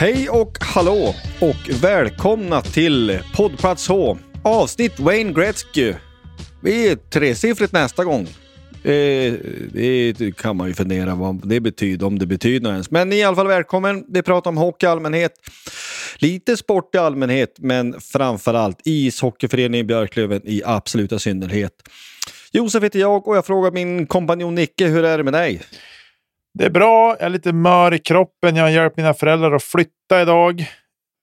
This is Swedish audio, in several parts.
Hej och hallå och välkomna till Poddplats H. Avsnitt Wayne Gretzky. Vi är tresiffrigt nästa gång. Eh, det kan man ju fundera vad det betyder, om det betyder något ens. Men i alla fall välkommen. Vi pratar om hockey i allmänhet. Lite sport i allmänhet, men framförallt ishockeyföreningen Björklöven i absoluta synnerhet. Josef heter jag och jag frågar min kompanjon Nicke, hur är det med dig? Det är bra. Jag är lite mör i kroppen. Jag har hjälpt mina föräldrar att flytta idag.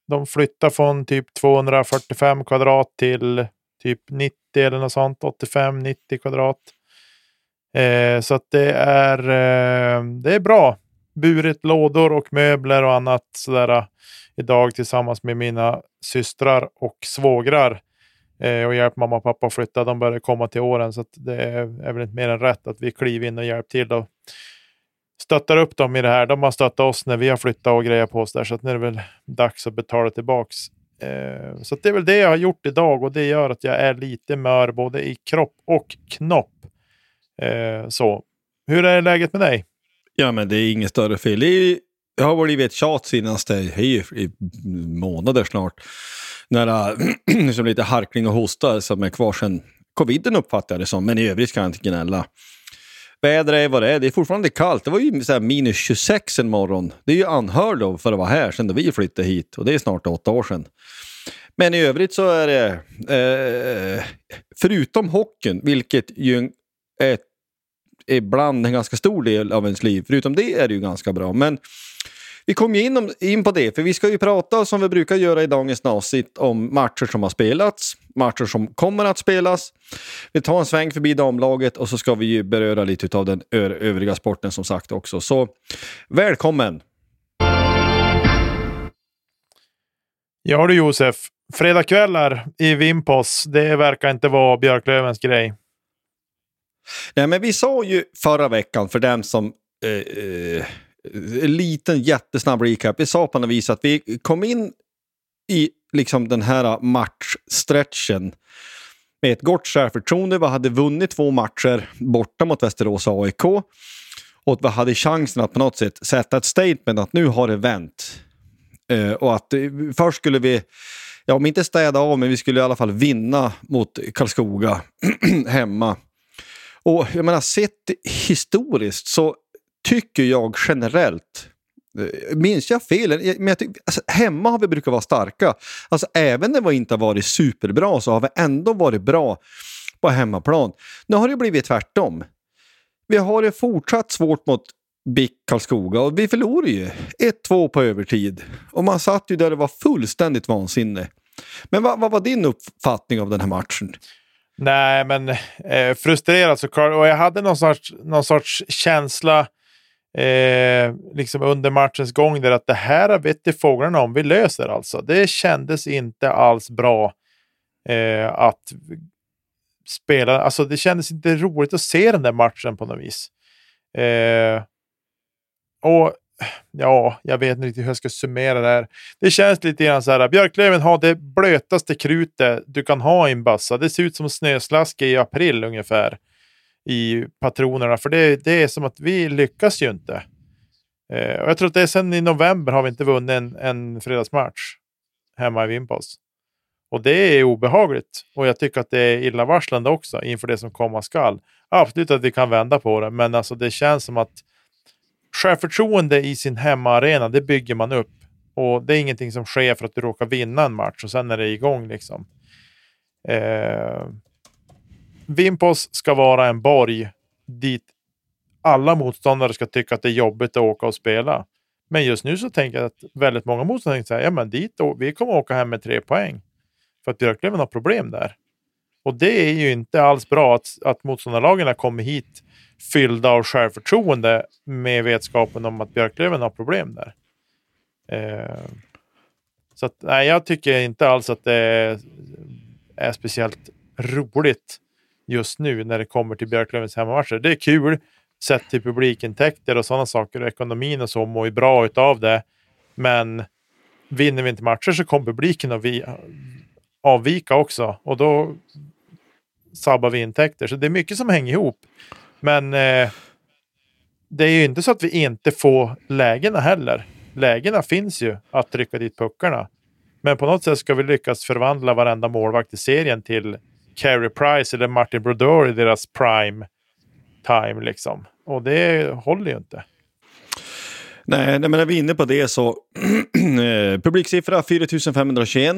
De flyttar från typ 245 kvadrat till typ 90 eller något sånt. 85-90 kvadrat. Eh, så att det är, eh, det är bra. Burit lådor och möbler och annat sådär eh, idag tillsammans med mina systrar och svågrar. Eh, och hjälpt mamma och pappa att flytta. De börjar komma till åren så att det är, är väl inte mer än rätt att vi kliver in och hjälper till. Då stöttar upp dem i det här. De har stöttat oss när vi har flyttat och grejat på oss där, så att nu är det väl dags att betala tillbaks. Eh, så det är väl det jag har gjort idag och det gör att jag är lite mör både i kropp och knopp. Eh, så. Hur är läget med dig? Ja, men det är inget större fel. Det, är, jag har blivit ett tjat senaste i, i månader snart. Nära äh, liksom lite harkling och hosta som är kvar sedan coviden uppfattar jag det som, men i övrigt kan jag inte gnälla. Vädret är vad det är. Det är fortfarande kallt. Det var ju så minus 26 en morgon. Det är ju anhörd då för att vara här sedan vi flyttade hit och det är snart åtta år sedan. Men i övrigt så är det, eh, förutom hockeyn, vilket ju är ibland en ganska stor del av ens liv, förutom det är det ju ganska bra. Men vi kommer ju in, in på det, för vi ska ju prata som vi brukar göra i dagens avsnitt om matcher som har spelats, matcher som kommer att spelas. Vi tar en sväng förbi damlaget och så ska vi ju beröra lite av den övriga sporten som sagt också. Så välkommen! Ja du Josef, fredagkvällar i Vimpos, det verkar inte vara Björklövens grej. Nej, men vi sa ju förra veckan för den som eh, eh liten jättesnabb recap. Vi sa på något vis att vi kom in i liksom den här matchstretchen med ett gott självförtroende. Vi hade vunnit två matcher borta mot Västerås AIK. Och vi hade chansen att på något sätt sätta ett statement att nu har det vänt. Uh, och att uh, först skulle vi, ja om inte städa av, men vi skulle i alla fall vinna mot Karlskoga hemma. Och jag menar, sett historiskt så tycker jag generellt eh, Minns jag fel? Eh, men jag tycker, alltså, hemma har vi brukat vara starka. Alltså, även när vi inte har varit superbra så har vi ändå varit bra på hemmaplan. Nu har det blivit tvärtom. Vi har det fortsatt svårt mot BIK Karlskoga och vi förlorade ju 1-2 på övertid. Och man satt ju där det var fullständigt vansinne. Men vad, vad var din uppfattning av den här matchen? Nej, men eh, frustrerad såklart. Och jag hade någon sorts, någon sorts känsla eh, liksom under matchens gång där att det här vet fåglarna om. Vi löser alltså. Det kändes inte alls bra eh, att spela. Alltså det kändes inte roligt att se den där matchen på något vis. Eh, och ja, jag vet inte riktigt hur jag ska summera det här. Det känns lite grann så här. Björklöven har det blötaste krutet du kan ha i en bössa. Det ser ut som snöslaske i april ungefär i patronerna. För det, det är som att vi lyckas ju inte. Eh, och jag tror att det är sen i november har vi inte vunnit en, en fredagsmatch hemma i Vimpos. Och det är obehagligt. Och jag tycker att det är illavarslande också inför det som komma skall. Absolut att vi kan vända på det, men alltså det känns som att självförtroende i sin hemmaarena, det bygger man upp. Och det är ingenting som sker för att du råkar vinna en match och sen är det igång liksom. Eh, Vimpos ska vara en borg dit alla motståndare ska tycka att det är jobbigt att åka och spela. Men just nu så tänker jag att väldigt många motståndare säger ja men dit och vi kommer åka hem med tre poäng. För att Björklöven har problem där. Och det är ju inte alls bra att, att motståndarlagen kommer hit fyllda av självförtroende med vetskapen om att Björklöven har problem där. Eh, så att, nej, jag tycker inte alls att det är, är speciellt roligt just nu när det kommer till Björklövens hemmamatcher. Det är kul sett till publikintäkter och sådana saker och ekonomin och så mår ju bra utav det. Men vinner vi inte matcher så kommer publiken att vi, avvika också och då sabbar vi intäkter. Så det är mycket som hänger ihop. Men eh, det är ju inte så att vi inte får lägena heller. Lägena finns ju att trycka dit puckarna. Men på något sätt ska vi lyckas förvandla varenda målvakt i serien till Carey Price eller Martin Brodeur i deras prime time liksom. Och det håller ju inte. Nej, men när vi är inne på det så eh, publiksiffra 4521.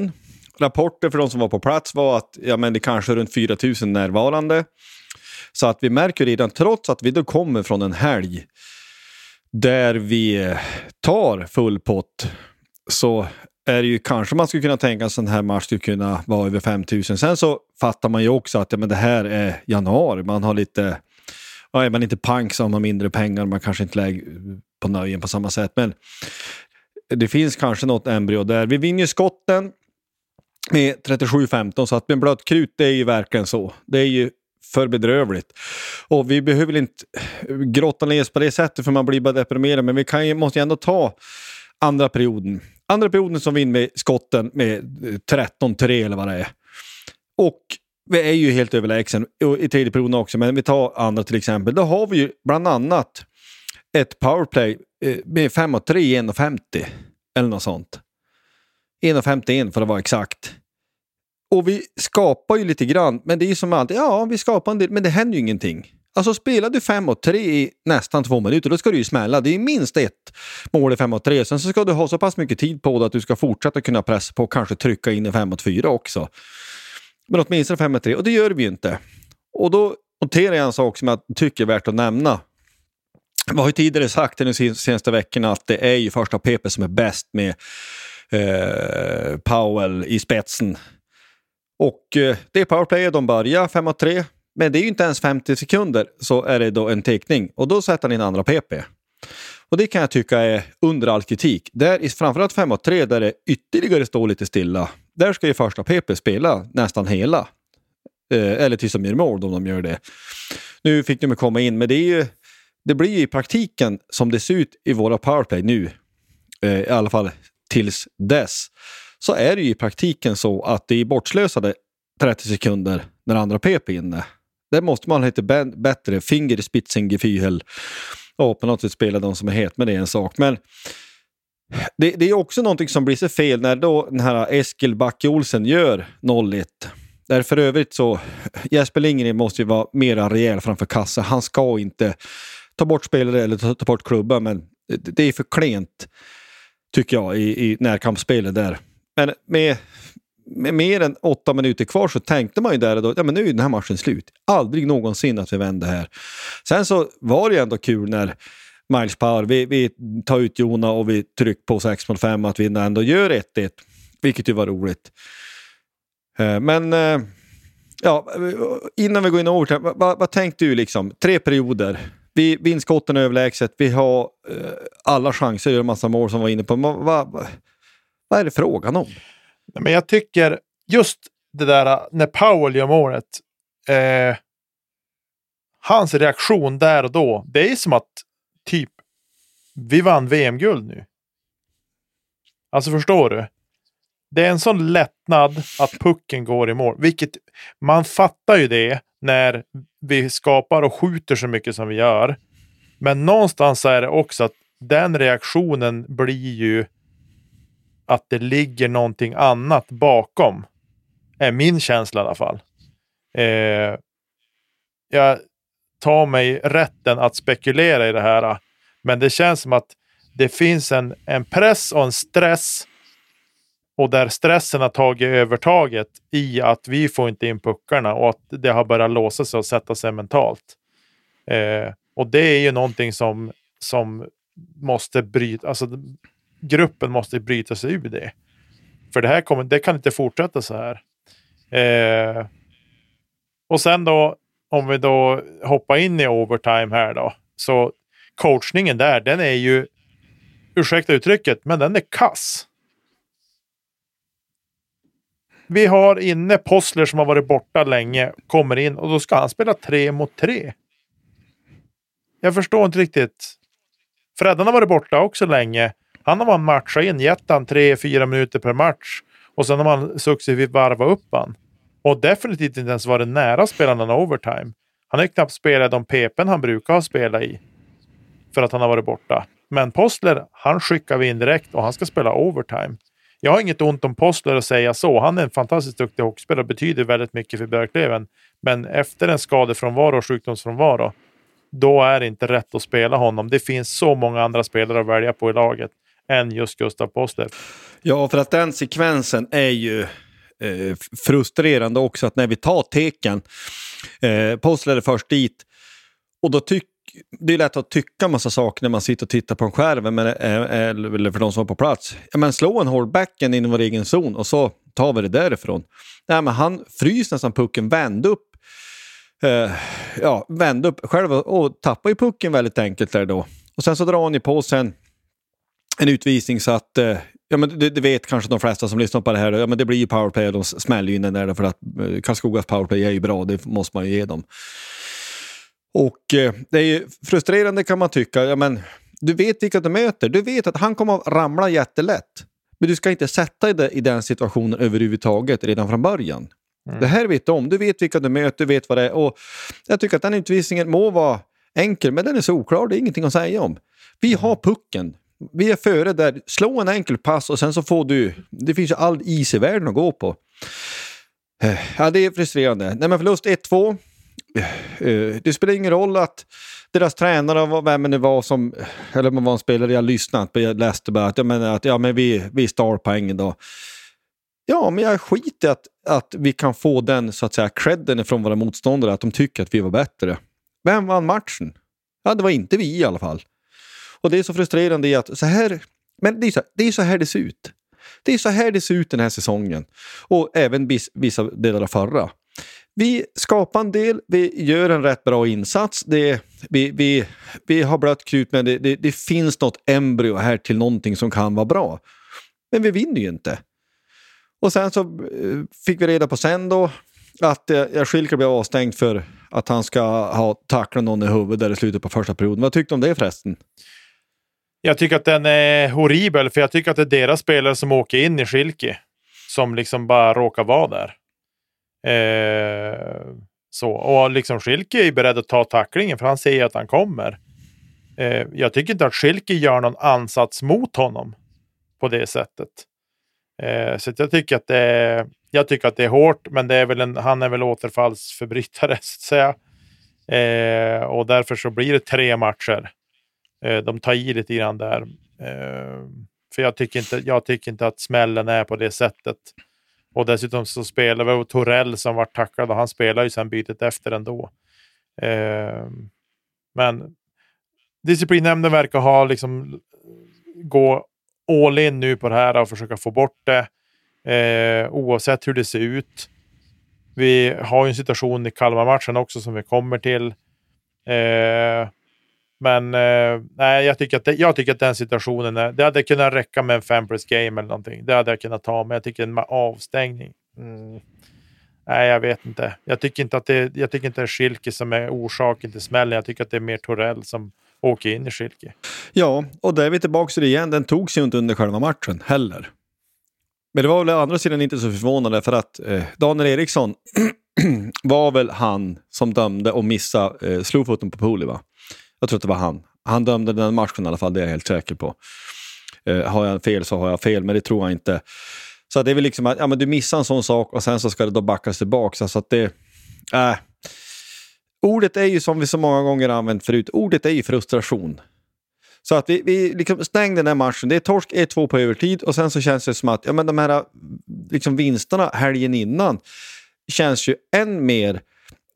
Rapporter för de som var på plats var att ja, men det kanske är runt 4000 närvarande. Så att vi märker redan, trots att vi då kommer från en helg där vi tar full pott, så är det ju kanske man skulle kunna tänka sig att en här match skulle kunna vara över 5000. Sen så fattar man ju också att ja, men det här är januari, man har lite ja, är man inte pank så har man mindre pengar, man kanske inte lägger på nöjen på samma sätt. Men det finns kanske något embryo där. Vi vinner ju skotten med 37-15 så att med blött krut, det är ju verkligen så. Det är ju för bedrövligt. Och vi behöver inte grotta ner oss på det sättet för man blir bara deprimerad. Men vi kan ju, måste ju ändå ta andra perioden. Andra perioden som vi in med skotten med eh, 13-3 eller vad det är. Och vi är ju helt överlägsen i tredje perioden också, men vi tar andra till exempel. Då har vi ju bland annat ett powerplay eh, med 5 och 3 i 1,50 eller något sånt. 1,51 för att vara exakt. Och vi skapar ju lite grann, men det är ju som alltid, ja vi skapar en del, men det händer ju ingenting. Alltså spelar du 5 mot 3 i nästan två minuter, då ska du ju smälla. Det är minst ett mål i 5 mot 3. Sen så ska du ha så pass mycket tid på dig att du ska fortsätta kunna pressa på och kanske trycka in i 5 mot 4 också. Men åtminstone 5 mot 3, och det gör vi ju inte. Och då noterar jag en sak som jag tycker är värt att nämna. Vi har ju tidigare sagt de senaste veckorna att det är ju första PP som är bäst med eh, Powell i spetsen. Och eh, det är powerplay, de börjar 5 mot 3. Men det är ju inte ens 50 sekunder så är det då en teckning och då sätter han in andra PP. Och det kan jag tycka är under all kritik. Där i framförallt 5 och 3 där det ytterligare står lite stilla, där ska ju första PP spela nästan hela. Eh, eller tills de gör mål om de gör det. Nu fick de komma in, men det, är ju, det blir ju i praktiken som det ser ut i våra powerplay nu, eh, i alla fall tills dess, så är det ju i praktiken så att det är bortslösade 30 sekunder när andra PP är inne. Där måste man ha lite bättre finger i fingerspitzengefühl och på något sätt spela de som är het, men det är en sak. Men det, det, är också någonting som blir så fel när då den här Eskil Backe Olsen gör 0-1. Där för övrigt så, Jesper Lindgren måste ju vara mera rejäl framför kassa. Han ska inte ta bort spelare eller ta, ta bort klubbar, men det, det är för klent tycker jag i, i närkampsspelet där. Men med, med mer än åtta minuter kvar så tänkte man ju där och då, ja men nu är den här matchen slut. Aldrig någonsin att vi vänder här. Sen så var det ju ändå kul när Miles Power, vi, vi tar ut Jona och vi trycker på 6 mot 5 att vi ändå gör 1-1. Vilket ju var roligt. Eh, men eh, ja, innan vi går in i overtime, vad, vad, tänkte du liksom? Tre perioder. Vi vinner skotten överlägset, vi har eh, alla chanser gör en massa mål som var inne på. Vad, vad, vad är det frågan om? Men jag tycker just det där äh, när Powell gör målet. Eh, hans reaktion där och då. Det är som att typ vi vann VM-guld nu. Alltså förstår du? Det är en sån lättnad att pucken går i mål. Vilket man fattar ju det när vi skapar och skjuter så mycket som vi gör. Men någonstans är det också att den reaktionen blir ju att det ligger någonting annat bakom. Är min känsla i alla fall. Eh, jag tar mig rätten att spekulera i det här. Men det känns som att det finns en, en press och en stress. Och där stressen har tagit övertaget i att vi får inte in puckarna och att det har börjat låsa sig och sätta sig mentalt. Eh, och det är ju någonting som, som måste bryta, alltså gruppen måste bryta sig ur det. För det här kommer, det kan inte fortsätta så här. Eh, och sen då, om vi då hoppar in i overtime här då, så coachningen där, den är ju, ursäkta uttrycket, men den är kass. Vi har inne Possler som har varit borta länge, kommer in och då ska han spela tre mot tre. Jag förstår inte riktigt. Freddan har varit borta också länge. Han har man matchat in, gett han tre, fyra minuter per match. Och sen har man successivt varvat upp han. Och definitivt inte ens varit nära spelarna i någon overtime. Han har ju knappt spelat de PPn han brukar ha spelat i. För att han har varit borta. Men Postler, han skickar vi in direkt och han ska spela overtime. Jag har inget ont om Postler att säga så. Han är en fantastiskt duktig hockeyspelare och betyder väldigt mycket för Björklöven. Men efter en skadefrånvaro och sjukdomsfrånvaro, då är det inte rätt att spela honom. Det finns så många andra spelare att välja på i laget än just Gustav Postler. Ja, för att den sekvensen är ju eh, frustrerande också. Att när vi tar teken, eh, Postler är först dit och då tycker det är lätt att tycka massa saker när man sitter och tittar på en skärm, men, eh, eh, eller för de som är på plats. Men slå en hårdbacken inom vår egen zon och så tar vi det därifrån. Nej, men han fryser nästan pucken, vände upp, eh, ja, vände upp själv och tappade ju pucken väldigt enkelt där då. Och sen så drar han ju på sen en utvisning så att eh, Ja, men det, det, vet kanske de flesta som lyssnar på det här. Ja, men det blir ju powerplay och de smäller ju in den där för att eh, Karlskogas powerplay är ju bra. Det måste man ju ge dem. Och eh, det är ju frustrerande kan man tycka. Ja, men du vet vilka du möter. Du vet att han kommer att ramla jättelätt. Men du ska inte sätta dig i den situationen överhuvudtaget redan från början. Mm. Det här vet du om. Du vet vilka du möter, du vet vad det är. Och jag tycker att den utvisningen må vara enkel, men den är så oklar. Det är ingenting att säga om. Vi har pucken. Vi är före där. Slå en enkel pass och sen så får du... Det finns ju all is i världen att gå på. Eh, ja, det är frustrerande. Nej, men förlust 1-2. Eh, eh, det spelar ingen roll att deras tränare, vem det var som, eller om det var en spelare jag lyssnat på, jag läste bara att, jag menar att ja, men vi, vi star poäng idag. Ja, men jag skiter i att, att vi kan få den så att säga credden från våra motståndare, att de tycker att vi var bättre. Vem vann matchen? Ja, det var inte vi i alla fall. Och det är så frustrerande i att så här, men det är så, det är så här det ser ut. Det är så här det ser ut den här säsongen. Och även vissa delar av förra. Vi skapar en del, vi gör en rätt bra insats. Det, vi, vi, vi har blött krut, men det, det, det, finns något embryo här till någonting som kan vara bra. Men vi vinner ju inte. Och sen så eh, fick vi reda på sen då att eh, Schilker blev avstängd för att han ska ha tacklat någon i huvudet där i slutet på första perioden. Vad tyckte du om det förresten? Jag tycker att den är horribel, för jag tycker att det är deras spelare som åker in i Schilke. Som liksom bara råkar vara där. Eh, så. Och liksom Schilke är beredd att ta tacklingen, för han ser att han kommer. Eh, jag tycker inte att Schilke gör någon ansats mot honom på det sättet. Eh, så jag tycker att det är, jag tycker att det är hårt, men det är väl en, han är väl återfallsförbrytare så att säga. Eh, och därför så blir det tre matcher. Eh, de tar i lite grann där. Eh, för jag tycker, inte, jag tycker inte att smällen är på det sättet. Och dessutom så spelar vi Torell som var tacklad och han spelar ju sen bytet efter ändå. Eh, men disciplinnämnden verkar ha liksom gå all in nu på det här och försöka få bort det. Eh, oavsett hur det ser ut. Vi har ju en situation i Kalmar-matchen också som vi kommer till. Eh, men eh, nej, jag tycker, att det, jag tycker att den situationen, är, det hade kunnat räcka med en fem plus game eller någonting. Det hade jag kunnat ta, men jag tycker en avstängning. Mm. Nej, jag vet inte. Jag tycker inte att det, jag tycker inte det är Schilke som är orsaken till smällen. Jag tycker att det är mer Torell som åker in i Schilke. Ja, och där är vi tillbaka till det igen. Den togs ju inte under själva matchen heller. Men det var väl å andra sidan inte så förvånande för att eh, Daniel Eriksson var väl han som dömde och missade eh, slowfooten på Poli, va? Jag tror att det var han. Han dömde den matchen i alla fall, det är jag helt säker på. Eh, har jag fel så har jag fel, men det tror jag inte. Så det är väl liksom att ja, men du missar en sån sak och sen så ska det då backas tillbaka. Så att det... Äh. Ordet är ju som vi så många gånger använt förut, ordet är ju frustration. Så att vi, vi liksom stängde den här matchen. Det är torsk 1-2 på övertid och sen så känns det som att ja, men de här äh, liksom vinsterna helgen innan känns ju än mer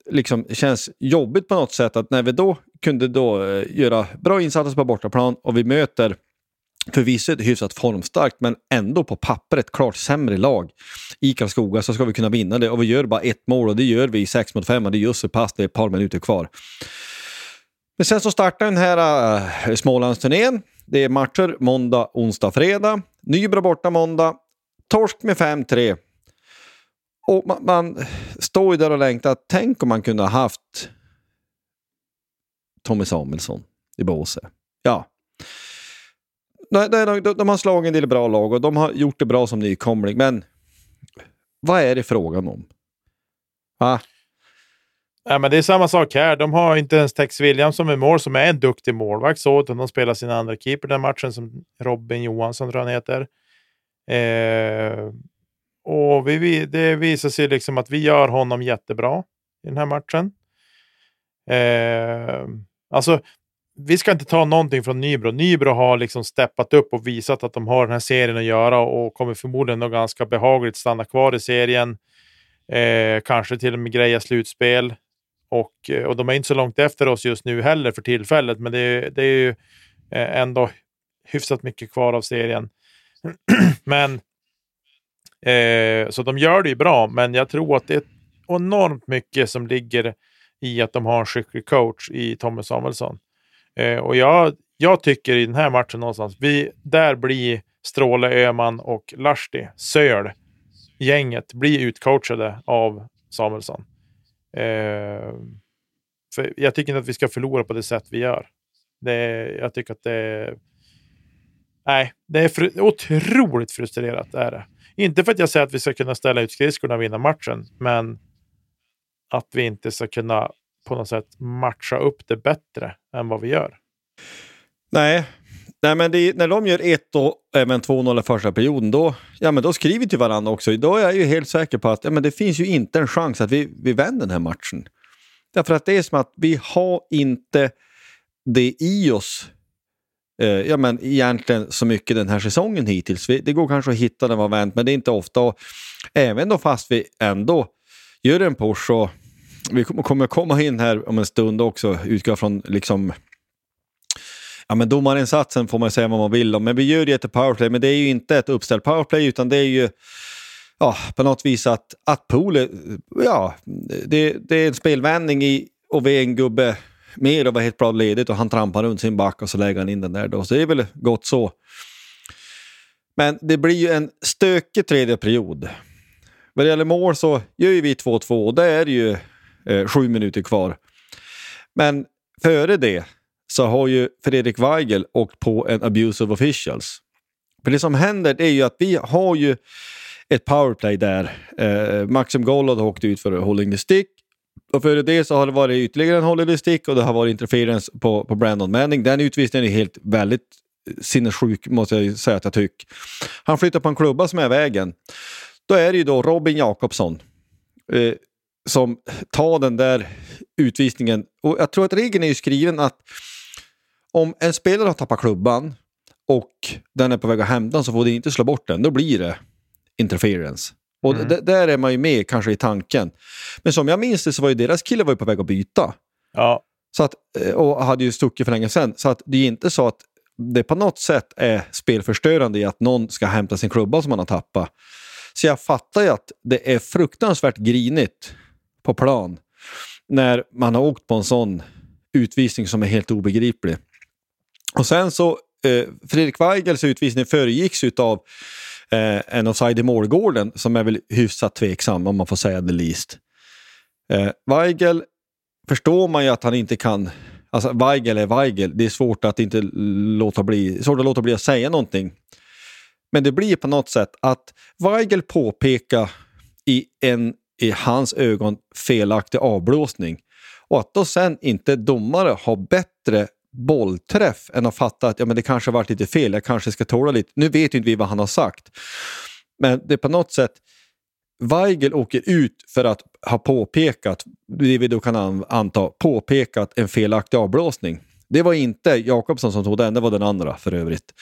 liksom, känns jobbigt på något sätt. Att när vi då kunde då eh, göra bra insatser på bortaplan och vi möter förvisso ett hyfsat formstarkt men ändå på pappret klart sämre lag i Karlskoga så ska vi kunna vinna det och vi gör bara ett mål och det gör vi i 6 mot 5 och det är just så pass det är ett par minuter kvar. Men sen så startar den här äh, Smålandsturnén. Det är matcher måndag, onsdag, fredag. Nybro borta måndag. Torsk med 5-3. Och man, man, står ju där och längtar. Tänk om man kunde ha haft Tommy Samuelsson i båse. Ja. De, de, de har slagit en del bra lag och de har gjort det bra som nykomling. Men vad är det frågan om? Va? Ja, men det är samma sak här. De har inte ens Tex Williams som är mål, som är en duktig målvakt. Så, utan de spelar sin andra keeper den matchen, som Robin Johansson tror han heter. Eh, och vi, det visar sig liksom att vi gör honom jättebra i den här matchen. Eh, alltså, vi ska inte ta någonting från Nybro. Nybro har liksom steppat upp och visat att de har den här serien att göra och kommer förmodligen nog ganska behagligt stanna kvar i serien. Eh, kanske till och med greja slutspel. Och, eh, och de är inte så långt efter oss just nu heller för tillfället, men det är, det är ju eh, ändå hyfsat mycket kvar av serien. men eh, Så de gör det ju bra, men jag tror att det är enormt mycket som ligger i att de har en skicklig coach i Tommy Samuelsson. Eh, och jag, jag tycker i den här matchen någonstans, vi, där blir Stråle, Öman och Lahti, Söl, gänget, blir utcoachade av Samuelsson. Eh, för jag tycker inte att vi ska förlora på det sätt vi gör. Det, jag tycker att det Nej, det är fru otroligt frustrerat. Är det. Inte för att jag säger att vi ska kunna ställa ut skridskorna och vinna matchen, men att vi inte ska kunna på något sätt matcha upp det bättre än vad vi gör. Nej, Nej men det, när de gör 1 och även 2-0 i första perioden, då, ja, men då skriver vi till varandra också. Då är jag ju helt säker på att ja, men det finns ju inte en chans att vi, vi vänder den här matchen. Därför att det är som att vi har inte det i oss Eh, ja, men egentligen så mycket den här säsongen hittills. Vi, det går kanske att hitta när man vänt, men det är inte ofta. Och även då fast vi ändå gör en push och vi kommer komma in här om en stund också, utgå från liksom Ja, men domarinsatsen får man säga vad man vill om, men vi gör ju ett powerplay, men det är ju inte ett uppställt powerplay utan det är ju ja, på något vis att, att Poole, ja, det, det är en spelvändning i och vi är en gubbe mer och var helt bra ledigt och han trampar runt sin back och så lägger han in den där då, så det är väl gott så. Men det blir ju en stökig tredje period. Vad det gäller mål så gör ju vi 2-2 och det är ju eh, sju minuter kvar. Men före det så har ju Fredrik Weigel åkt på en abuse of officials. För det som händer är ju att vi har ju ett powerplay där. Eh, Maxim Golod har åkt ut för holding the stick. Och före det så har det varit ytterligare en holiday stick och det har varit interference på, på Brandon Manning. Den utvisningen är helt väldigt eh, sinnessjuk måste jag säga att jag tycker. Han flyttar på en klubba som är i vägen. Då är det ju då Robin Jakobsson eh, som tar den där utvisningen. Och jag tror att regeln är ju skriven att om en spelare har tappat klubban och den är på väg att hämta den så får du inte slå bort den. Då blir det interference. Och mm. där är man ju med kanske i tanken. Men som jag minns det så var ju deras kille var på väg att byta. Ja. Så att, eh, och hade ju stuckit för länge sedan. Så att det är inte så att det på något sätt är spelförstörande i att någon ska hämta sin klubba som man har tappat. Så jag fattar ju att det är fruktansvärt grinigt på plan när man har åkt på en sån utvisning som är helt obegriplig. Och sen så, eh, Fredrik Weigels utvisning föregicks av eh, en offside i målgården som är väl hyfsat tveksam om man får säga det least. Eh, Weigel förstår man ju att han inte kan Alltså Weigel är Weigel. Det är svårt att inte låta bli, svårt att låta bli att säga någonting. Men det blir på något sätt att Weigel påpekar i en i hans ögon felaktig avblåsning och att då sen inte domare har bättre bollträff än att fatta att ja, men det kanske har varit lite fel, jag kanske ska tåla lite. Nu vet ju inte vi vad han har sagt. Men det är på något sätt, Weigel åker ut för att ha påpekat, det vi då kan anta, påpekat en felaktig avblåsning. Det var inte Jakobsson som tog den, det var den andra för övrigt.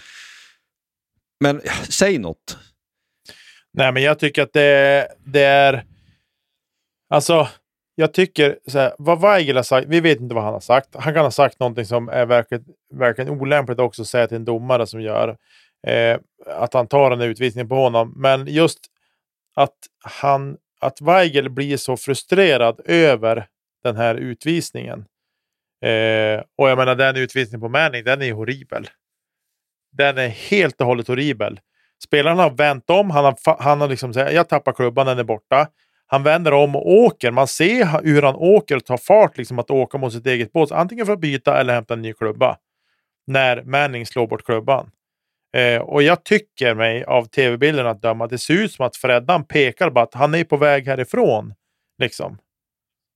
Men säg något. Nej, men jag tycker att det, det är... Alltså, jag tycker så här, vad Weigel har sagt, vi vet inte vad han har sagt. Han kan ha sagt någonting som är verkligen, verkligen olämpligt också att säga till en domare som gör eh, att han tar den utvisningen på honom. Men just att han, att Weigel blir så frustrerad över den här utvisningen. Eh, och jag menar den utvisningen på Manning, den är horribel. Den är helt och hållet horribel. Spelaren har vänt om, han har, han har liksom sagt jag tappar klubban, den är borta. Han vänder om och åker. Man ser hur han åker och tar fart liksom att åka mot sitt eget bås. Antingen för att byta eller hämta en ny klubba. När Manning slår bort klubban. Eh, och jag tycker mig av tv-bilden att döma, det ser ut som att Freddan pekar på att han är på väg härifrån. Liksom.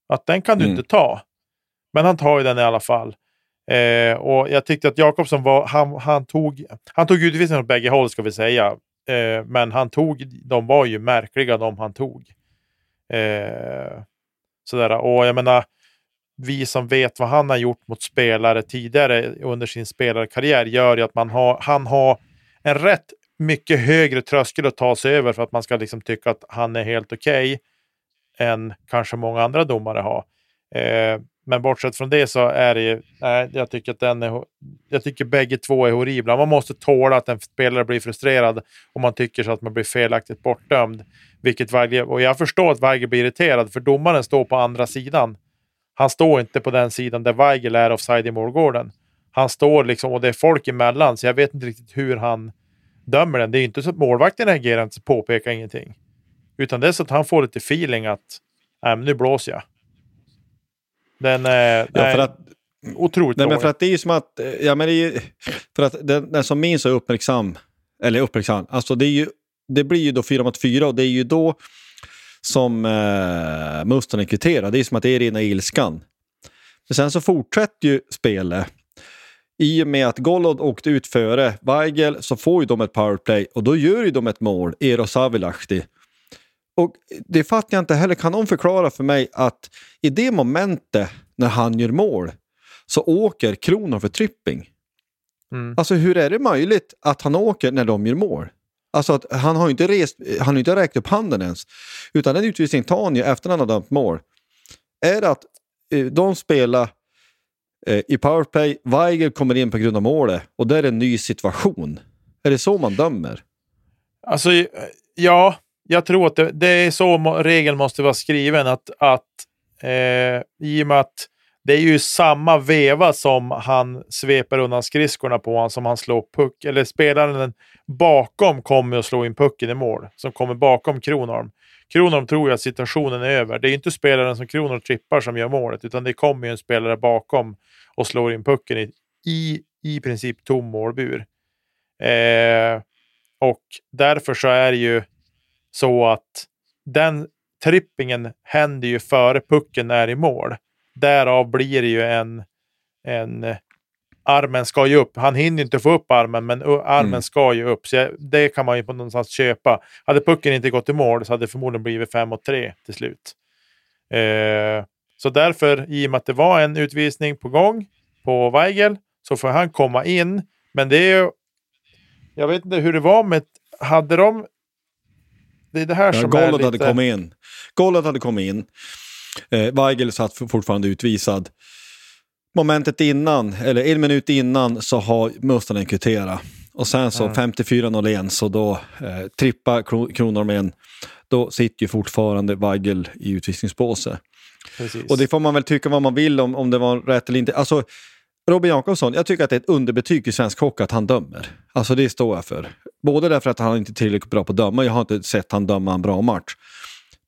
Att den kan du mm. inte ta. Men han tar ju den i alla fall. Eh, och jag tyckte att Jakobsson var, han, han tog, han tog utvisningen åt bägge håll ska vi säga. Eh, men han tog, de var ju märkliga de han tog. Eh, sådär. Och jag menar, vi som vet vad han har gjort mot spelare tidigare under sin spelarkarriär gör ju att man har, han har en rätt mycket högre tröskel att ta sig över för att man ska liksom tycka att han är helt okej okay, än kanske många andra domare har. Eh, men bortsett från det så är det ju, nej, jag tycker att den är, jag tycker bägge två är horribla. Man måste tåla att en spelare blir frustrerad om man tycker så att man blir felaktigt bortdömd. Vilket Weigel, och jag förstår att Weigel blir irriterad, för domaren står på andra sidan. Han står inte på den sidan där Weigel är offside i målgården. Han står liksom, och det är folk emellan, så jag vet inte riktigt hur han dömer den. Det är inte så att målvakten reagerar inte, påpekar ingenting. Utan det är så att han får lite feeling att, nej, nu blåser jag. Den är, ja, för att, otroligt nej, men för att det är ju som att, ja men det är ju, för att den, den som minns är uppmärksam, eller uppmärksam, alltså det är ju, det blir ju då fyra mot fyra och det är ju då som eh, Mustonen kvitterar. Det är som att det är rena ilskan. Men sen så fortsätter ju spelet. I och med att Golod åkte ut före Weigel så får ju de ett powerplay och då gör ju de ett mål, Eros Avilahti. Och det fattar jag inte heller. Kan någon förklara för mig att i det momentet när han gör mål så åker Kronor för tripping? Mm. Alltså hur är det möjligt att han åker när de gör mål? Alltså att han har inte, rest, han har inte räckt upp handen ens. Utan den utvisningen tar han ju efter han har dömt mål. Är det att eh, de spelar eh, i powerplay, Weigel kommer in på grund av målet och det är en ny situation. Är det så man dömer? Alltså, ja, jag tror att det, det är så regeln måste vara skriven. Att, att eh, I och med att det är ju samma veva som han sveper undan skridskorna på honom som han slår puck. Eller spelaren bakom kommer att slå in pucken i mål. Som kommer bakom Kronholm. Kronholm tror ju att situationen är över. Det är inte spelaren som Kronholm trippar som gör målet. Utan det kommer ju en spelare bakom och slår in pucken i i, i princip tom målbur. Eh, och därför så är det ju så att den trippingen händer ju före pucken är i mål. Därav blir det ju en, en armen ska ju upp. Han hinner inte få upp armen, men armen mm. ska ju upp. Så jag, det kan man ju på någonstans köpa. Hade pucken inte gått i mål så hade det förmodligen blivit 5 mot 3 till slut. Eh, så därför, i och med att det var en utvisning på gång på Weigel, så får han komma in. Men det är ju... Jag vet inte hur det var med... Hade de... Det är det här ja, som är lite... hade kommit in. Gollet hade kommit in. Eh, Weigel satt fortfarande utvisad. Momentet innan, eller en minut innan, så har Mustonen kvitterat. Och sen så Mm. 54-01 så då eh, trippar Kronormen. Då sitter ju fortfarande Weigel i utvisningsbåset. Och det får man väl tycka vad man vill om, om det var rätt eller inte. Alltså, Robin Jakobsson, jag tycker att det är ett underbetyg i svensk hockey att han dömer. Alltså det står jag för. Både därför att han inte är tillräckligt bra på att döma, jag har inte sett han döma en bra match.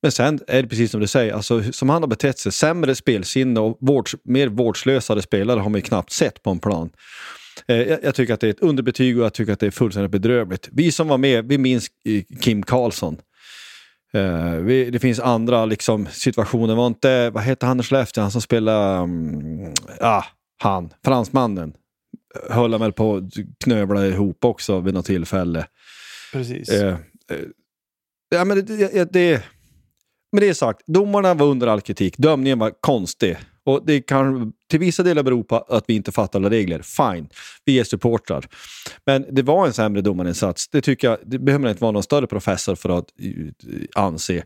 Men sen är det precis som du säger, alltså, som han har betett sig, sämre spelsinne och vårds, mer vårdslösare spelare har man ju knappt sett på en plan. Eh, jag, jag tycker att det är ett underbetyg och jag tycker att det är fullständigt bedrövligt. Vi som var med, vi minns eh, Kim Karlsson. Eh, vi, det finns andra liksom, situationer. Var inte, vad heter han i Skellefteå, han som spelade... um, mm, ah, han, fransmannen. Höll han väl på att knövla ihop också vid något tillfälle. Precis. Eh, eh, ja, men det, det, det, med det sagt, domarna var under all kritik. Dömningen var konstig. Och det kan till vissa delar bero på att vi inte fattar alla regler. Fine, vi är supportrar. Men det var en sämre domarinsats. Det tycker jag, det behöver man inte vara någon större professor för att eh, anse.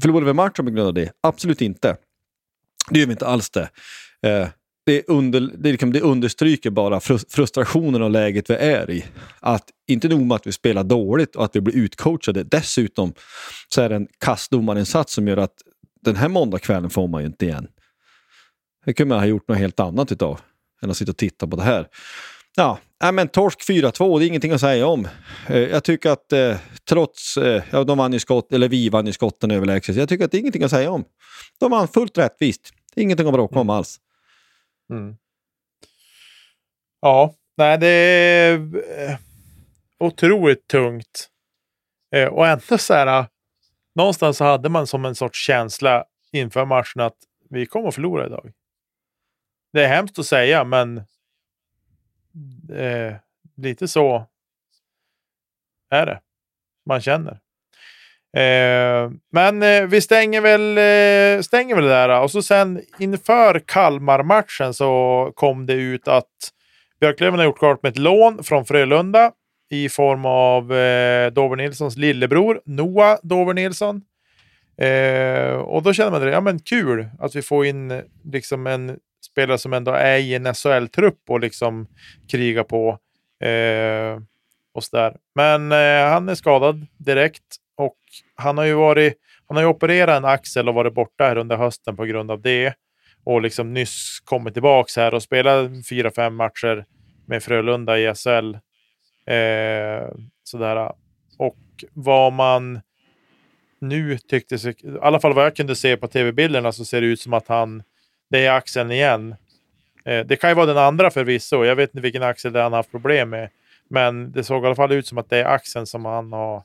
Förlorade vi matchen på grund av det? Absolut inte. Det gör vi inte alls det. Eh, det, under, det, liksom, det understryker bara frus- frustrationen och läget vi är i. Att inte nog med att vi spelar dåligt och att vi blir utcoachade, dessutom så är det en kastdomarinsats som gör att den här måndagskvällen får man ju inte igen. Det kunde man ha gjort något helt annat utav än att sitta och titta på det här. Ja, äh, men torsk 4-2, det är ingenting att säga om. Eh, Jag tycker att eh, trots, eh, ja de vann ju skott, eller vi vann ju skotten överlägset, jag tycker att det är ingenting att säga om. De vann fullt rättvist. Ingenting att bråka om alls. Mm. Ja, nej det är eh, otroligt tungt. Eh, och ändå så här, eh, någonstans så hade man som en sorts känsla inför matchen att vi kommer att förlora idag. Det är hemskt att säga, men eh, lite så är det. Man känner. Eh, men eh, vi stänger väl, eh, stänger väl det där. Och så sen inför Kalmar-matchen så kom det ut att Björklöven har gjort klart med ett lån från Frölunda i form av eh, Dover Nilssons lillebror Noah Dover Nilsson. Eh, och då känner man det, ja men kul att vi får in liksom en spelare som ändå är i en SHL-trupp och liksom krigar på. Eh, och sådär. Men eh, han är skadad direkt och han har ju varit, han har ju opererat en axel och varit borta här under hösten på grund av det. Och liksom nyss kommit tillbaka här och spelat fyra, fem matcher med Frölunda i SHL. Eh, sådär. Och vad man nu tyckte sig, i alla fall vad jag kunde se på tv-bilderna så ser det ut som att han, det är axeln igen. Eh, det kan ju vara den andra förvisso. Jag vet inte vilken axel det är han har haft problem med. Men det såg i alla fall ut som att det är axeln som han har,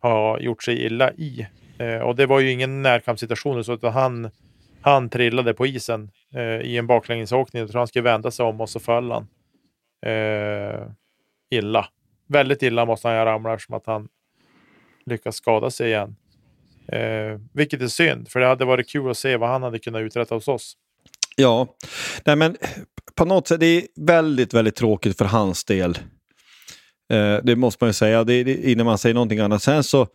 har gjort sig illa i. Eh, och det var ju ingen närkampssituation så utan han, han trillade på isen eh, i en baklängesåkning. Jag tror han skulle vända sig om och så föll han. Eh, illa. Väldigt illa måste han göra ramla eftersom att han lyckas skada sig igen. Eh, vilket är synd, för det hade varit kul att se vad han hade kunnat uträtta hos oss. Ja, nej men på något sätt, det är väldigt, väldigt tråkigt för hans del. Eh, det måste man ju säga, det, det, innan man säger någonting annat. Sen så,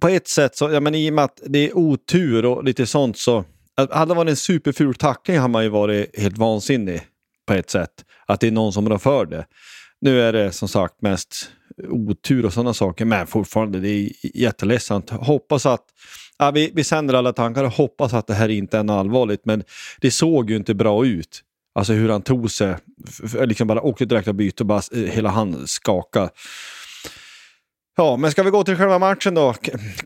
på ett sätt, så, ja, men i och med att det är otur och lite sånt så, hade det varit en superful tackling hade man ju varit helt vansinnig på ett sätt. Att det är någon som rör för det. Nu är det som sagt mest otur och sådana saker, men fortfarande det är jätteledsamt. Hoppas att Ja, vi, vi sänder alla tankar och hoppas att det här inte är något allvarligt, men det såg ju inte bra ut. Alltså hur han tog sig, liksom bara åkte direkt och bytte och bara eh, hela han skakade. Ja, men ska vi gå till själva matchen då?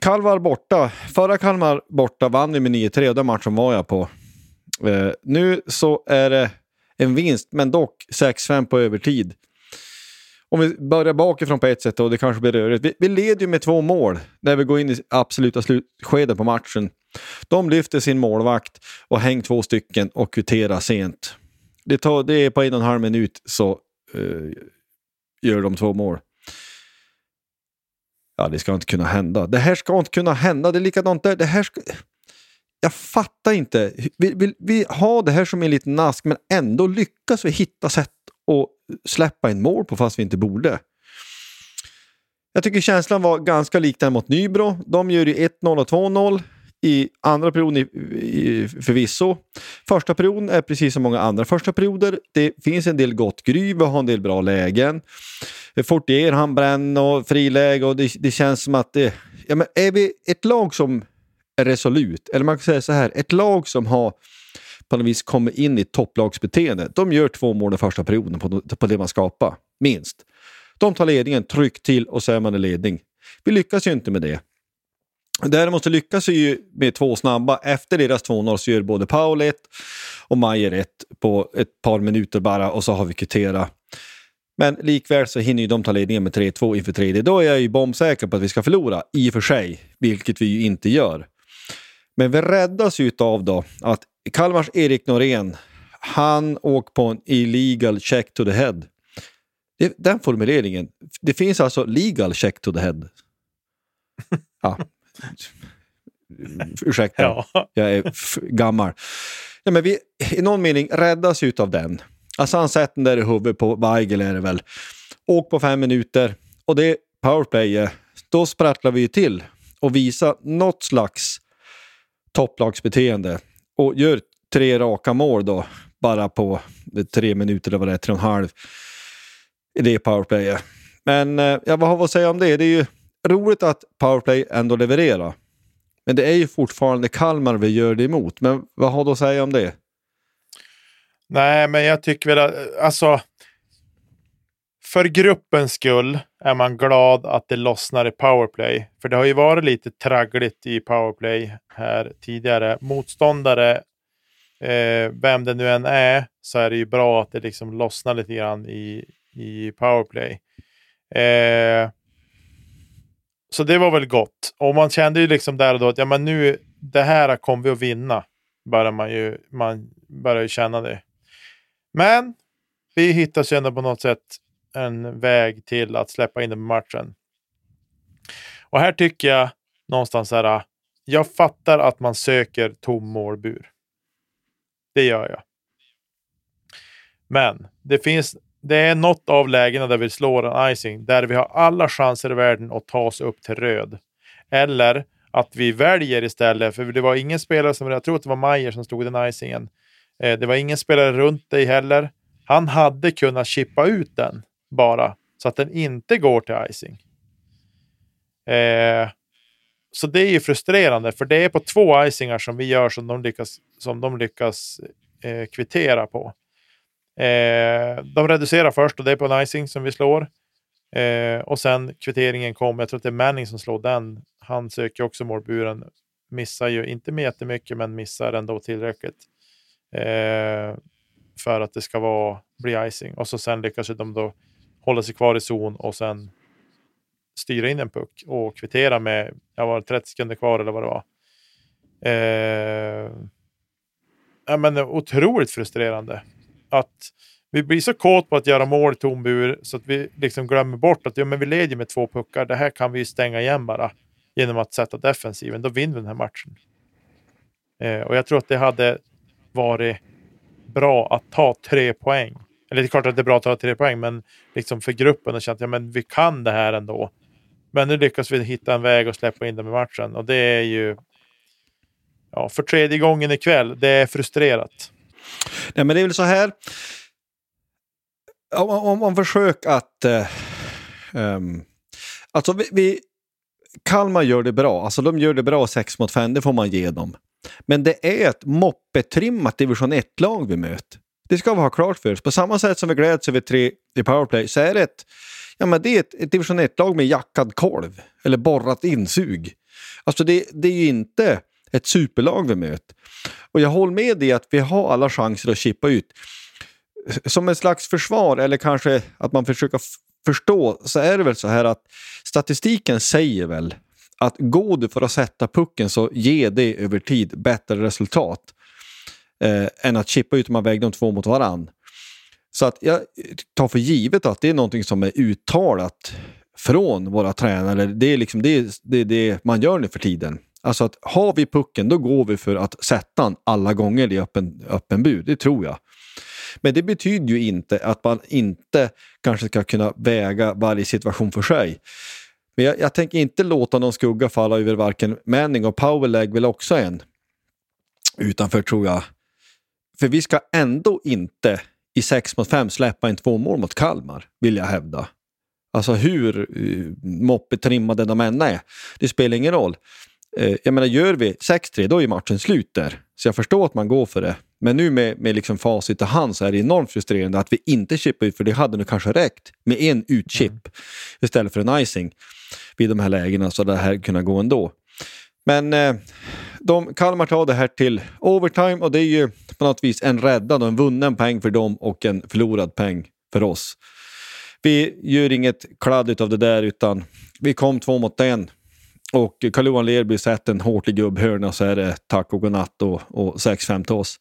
Kalmar borta. Förra Kalmar borta vann vi med 9-3 och den matchen var jag på. Eh, nu så är det en vinst, men dock 6-5 på övertid. Om vi börjar bakifrån på ett sätt och det kanske blir rörigt. Vi, vi leder ju med två mål när vi går in i absoluta slutskedet på matchen. De lyfter sin målvakt och hänger två stycken och kvitterar sent. Det, tar, det är på en och en halv minut så uh, gör de två mål. Ja, det ska inte kunna hända. Det här ska inte kunna hända. Det är likadant där. Det här ska... Jag fattar inte. Vi, vi, vi har det här som en liten nask men ändå lyckas vi hitta sätt att släppa in mål på fast vi inte borde. Jag tycker känslan var ganska lik den mot Nybro. De gör ju 1-0 och 2-0 i andra perioden i, i, förvisso. Första perioden är precis som många andra första perioder. Det finns en del gott gry, vi har en del bra lägen. Fortier, han bränner och friläge och det, det känns som att det, ja, men är vi ett lag som är resolut, eller man kan säga så här, ett lag som har på något vis kommit in i topplagsbeteende. De gör två mål i första perioden på, på det man skapar, minst. De tar ledningen, tryck till och så är man i ledning. Vi lyckas ju inte med det. Däremot lyckas ju med två snabba. Efter deras 2-0 så gör både Paul 1 och Majer 1 på ett par minuter bara och så har vi kvitterat. Men likväl så hinner ju de ta ledningen med 3-2 inför tredje. Då är jag ju bombsäker på att vi ska förlora, i och för sig, vilket vi ju inte gör. Men vi räddas ju av då att Kalmars Erik Norén, han åker på en illegal check to the head. Den formuleringen. Det finns alltså legal check to the head. Ja. Ursäkta, ja. jag är gammal. Ja, men vi, I någon mening räddas ut av den. Alltså han sätter den där i huvudet på Weigel är det väl. Åk på fem minuter och det powerplay, då sprattlar vi till och visar något slags topplagsbeteende och gör tre raka mål då bara på tre minuter eller vad det är, tre och en halv i det powerplayet. Men eh, ja, vad har vi att säga om det? Det är ju roligt att powerplay ändå levererar. Men det är ju fortfarande Kalmar vi gör det emot. Men vad har du att säga om det? Nej, men jag tycker väl att alltså. För gruppens skull är man glad att det lossnar i powerplay. För det har ju varit lite traggligt i powerplay här tidigare. Motståndare, eh, vem det nu än är, så är det ju bra att det liksom lossnar lite grann i, i powerplay. Eh, så det var väl gott. Och man kände ju liksom där och då att ja, men nu, det här kommer vi att vinna. Börjar man ju, man börjar ju känna det. Men vi hittar ju ändå på något sätt en väg till att släppa in den matchen. Och här tycker jag någonstans här. Ah, jag fattar att man söker tom målbur. Det gör jag. Men det finns det är något av lägena där vi slår en icing, där vi har alla chanser i världen att ta oss upp till röd. Eller att vi väljer istället, för det var ingen spelare som, jag tror att det var Mayer som stod den icingen. Eh, det var ingen spelare runt dig heller. Han hade kunnat chippa ut den bara, så att den inte går till icing. Eh, så det är ju frustrerande, för det är på två icingar som vi gör som de lyckas, som de lyckas eh, kvittera på. Eh, de reducerar först och det är på en icing som vi slår. Eh, och sen kvitteringen kom. Jag tror att det är Manning som slår den. Han söker också målburen. Missar ju inte med jättemycket, men missar ändå tillräckligt. Eh, för att det ska vara, bli icing. Och så sen lyckas de då hålla sig kvar i zon och sen styra in en puck och kvittera med, jag var 30 sekunder kvar eller vad det var. Eh, ja, men otroligt frustrerande att vi blir så kåt på att göra mål i tom bur så att vi liksom glömmer bort att ja, men vi leder med två puckar. Det här kan vi stänga igen bara genom att sätta defensiven. Då vinner vi den här matchen. Eh, och jag tror att det hade varit bra att ta tre poäng. Eller det är klart att det är bra att ta tre poäng, men liksom för gruppen och känna att ja, men vi kan det här ändå. Men nu lyckas vi hitta en väg och släppa in dem i matchen och det är ju ja, för tredje gången ikväll. Det är frustrerat. Nej, men det är väl så här. Om, om man försöker att... Eh, um, alltså vi, vi, Kalmar gör det bra. Alltså de gör det bra 6 mot 5, det får man ge dem. Men det är ett moppetrimmat division 1-lag vi möter. Det ska vi ha klart för oss. På samma sätt som vi gläds över tre i powerplay så är det ett, ja, men det är ett, ett division 1-lag med jackad kolv. Eller borrat insug. Alltså det, det är ju inte ett superlag vi möter. Och jag håller med dig att vi har alla chanser att chippa ut. Som en slags försvar, eller kanske att man försöker förstå, så är det väl så här att statistiken säger väl att går du för att sätta pucken så ger det över tid bättre resultat eh, än att chippa ut om man väger de två mot varann. Så att jag tar för givet att det är någonting som är uttalat från våra tränare. Det är liksom det, det, det man gör nu för tiden. Alltså att har vi pucken då går vi för att sätta den alla gånger i öppen, öppen bur, det tror jag. Men det betyder ju inte att man inte kanske ska kunna väga varje situation för sig. Men jag, jag tänker inte låta någon skugga falla över varken Manning och Powerleg väl också en. Utanför tror jag. För vi ska ändå inte i 6 mot 5 släppa en två mål mot Kalmar, vill jag hävda. Alltså hur eh, uh, moppetrimmade de än är. Det spelar ingen roll. Uh, jag menar, gör vi 6-3 då är matchen slut där. Så jag förstår att man går för det. Men nu med, med liksom facit i hand så är det enormt frustrerande att vi inte chippar ut, för det hade nog kanske räckt med en utchip mm. istället för en icing vid de här lägena så det här kunde gå ändå. Men eh, de, Kalmar tar det här till overtime och det är ju på något vis en räddad och en vunnen poäng för dem och en förlorad poäng för oss. Vi gör inget kladd av det där utan vi kom två mot en och Carl-Johan Lerby sätter en hårt i gubbhörna så är det tack och godnatt och, och 6-5 till oss.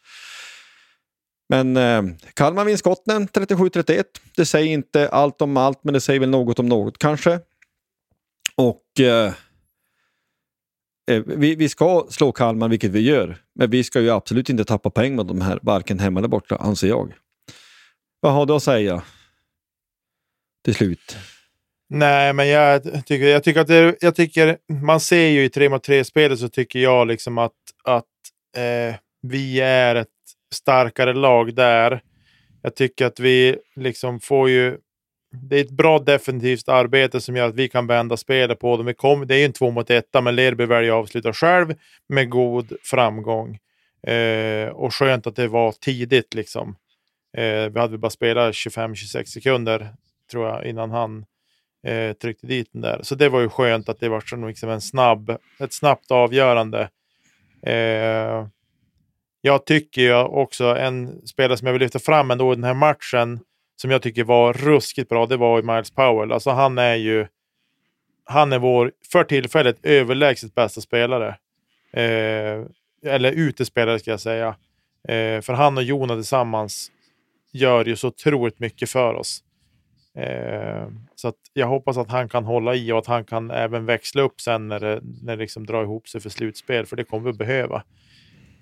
Men eh, Kalmar vinner skotten 37-31. Det säger inte allt om allt, men det säger väl något om något kanske. Och eh, eh vi, vi ska slå Kalmar, vilket vi gör. Men vi ska ju absolut inte tappa poäng med de här, varken hemma eller borta, anser jag. Vad har du att säga? Till slut. Nej, men jag tycker, jag tycker att det, jag tycker, man ser ju i 3 mot 3-spelet så tycker jag liksom att, att eh, vi är ett starkare lag där. Jag tycker att vi liksom får ju... Det är ett bra defensivt arbete som gör att vi kan vända spelet på dem. Vi kom, det är ju en två mot etta, men Lerby väljer att avsluta själv med god framgång. Eh, och skönt att det var tidigt liksom. Eh, vi hade bara spelat 25-26 sekunder tror jag innan han eh, tryckte dit den där. Så det var ju skönt att det var som liksom en snabb, ett snabbt avgörande. Eh, jag tycker ju också en spelare som jag vill lyfta fram ändå i den här matchen som jag tycker var ruskigt bra, det var Miles Powell. Alltså han är ju han är vår, för tillfället, överlägset bästa spelare. Eh, eller utespelare ska jag säga. Eh, för han och Jona tillsammans gör ju så otroligt mycket för oss. Eh, så att jag hoppas att han kan hålla i och att han kan även växla upp sen när det, när det liksom drar ihop sig för slutspel, för det kommer vi behöva.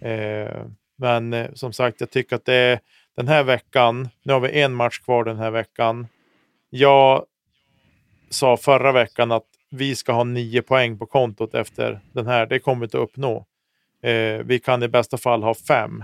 Eh, men eh, som sagt, jag tycker att det är den här veckan, nu har vi en match kvar den här veckan. Jag sa förra veckan att vi ska ha nio poäng på kontot efter den här. Det kommer vi inte uppnå. Eh, vi kan i bästa fall ha fem.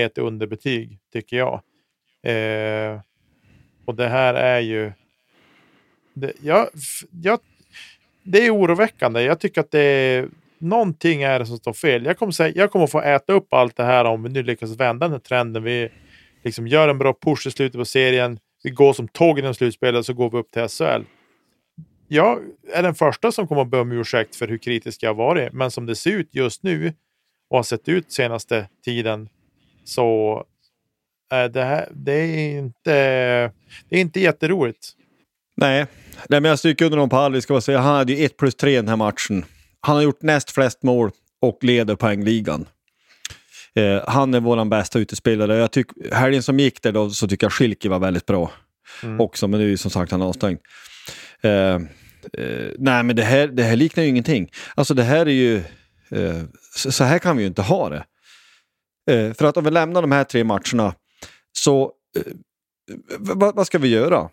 Ett underbetyg tycker jag. Eh, och det här är ju det, jag, jag, det är oroväckande. Jag tycker att det är någonting är det som står fel. Jag kommer, säga, jag kommer få äta upp allt det här om vi nu lyckas vända den här trenden. Vi liksom gör en bra push i slutet på serien. Vi går som tåg genom slutspelet så går vi upp till SHL jag är den första som kommer att be om ursäkt för hur kritisk jag har varit. Men som det ser ut just nu och har sett ut senaste tiden så är det här det är inte, det är inte jätteroligt. Nej, Nej men jag stryker under honom på all. Ska säga. Han hade ju 1 plus 3 den här matchen. Han har gjort näst flest mål och leder poängligan. Eh, han är vår bästa utespelare. Jag tyck, helgen som gick där då, så tycker jag Schilke var väldigt bra mm. också, men nu är som sagt han avstängd. Eh, eh, nej, men det här, det här liknar ju ingenting. Alltså det här är ju... Eh, så här kan vi ju inte ha det. Eh, för att om vi lämnar de här tre matcherna så... Eh, vad, vad ska vi göra?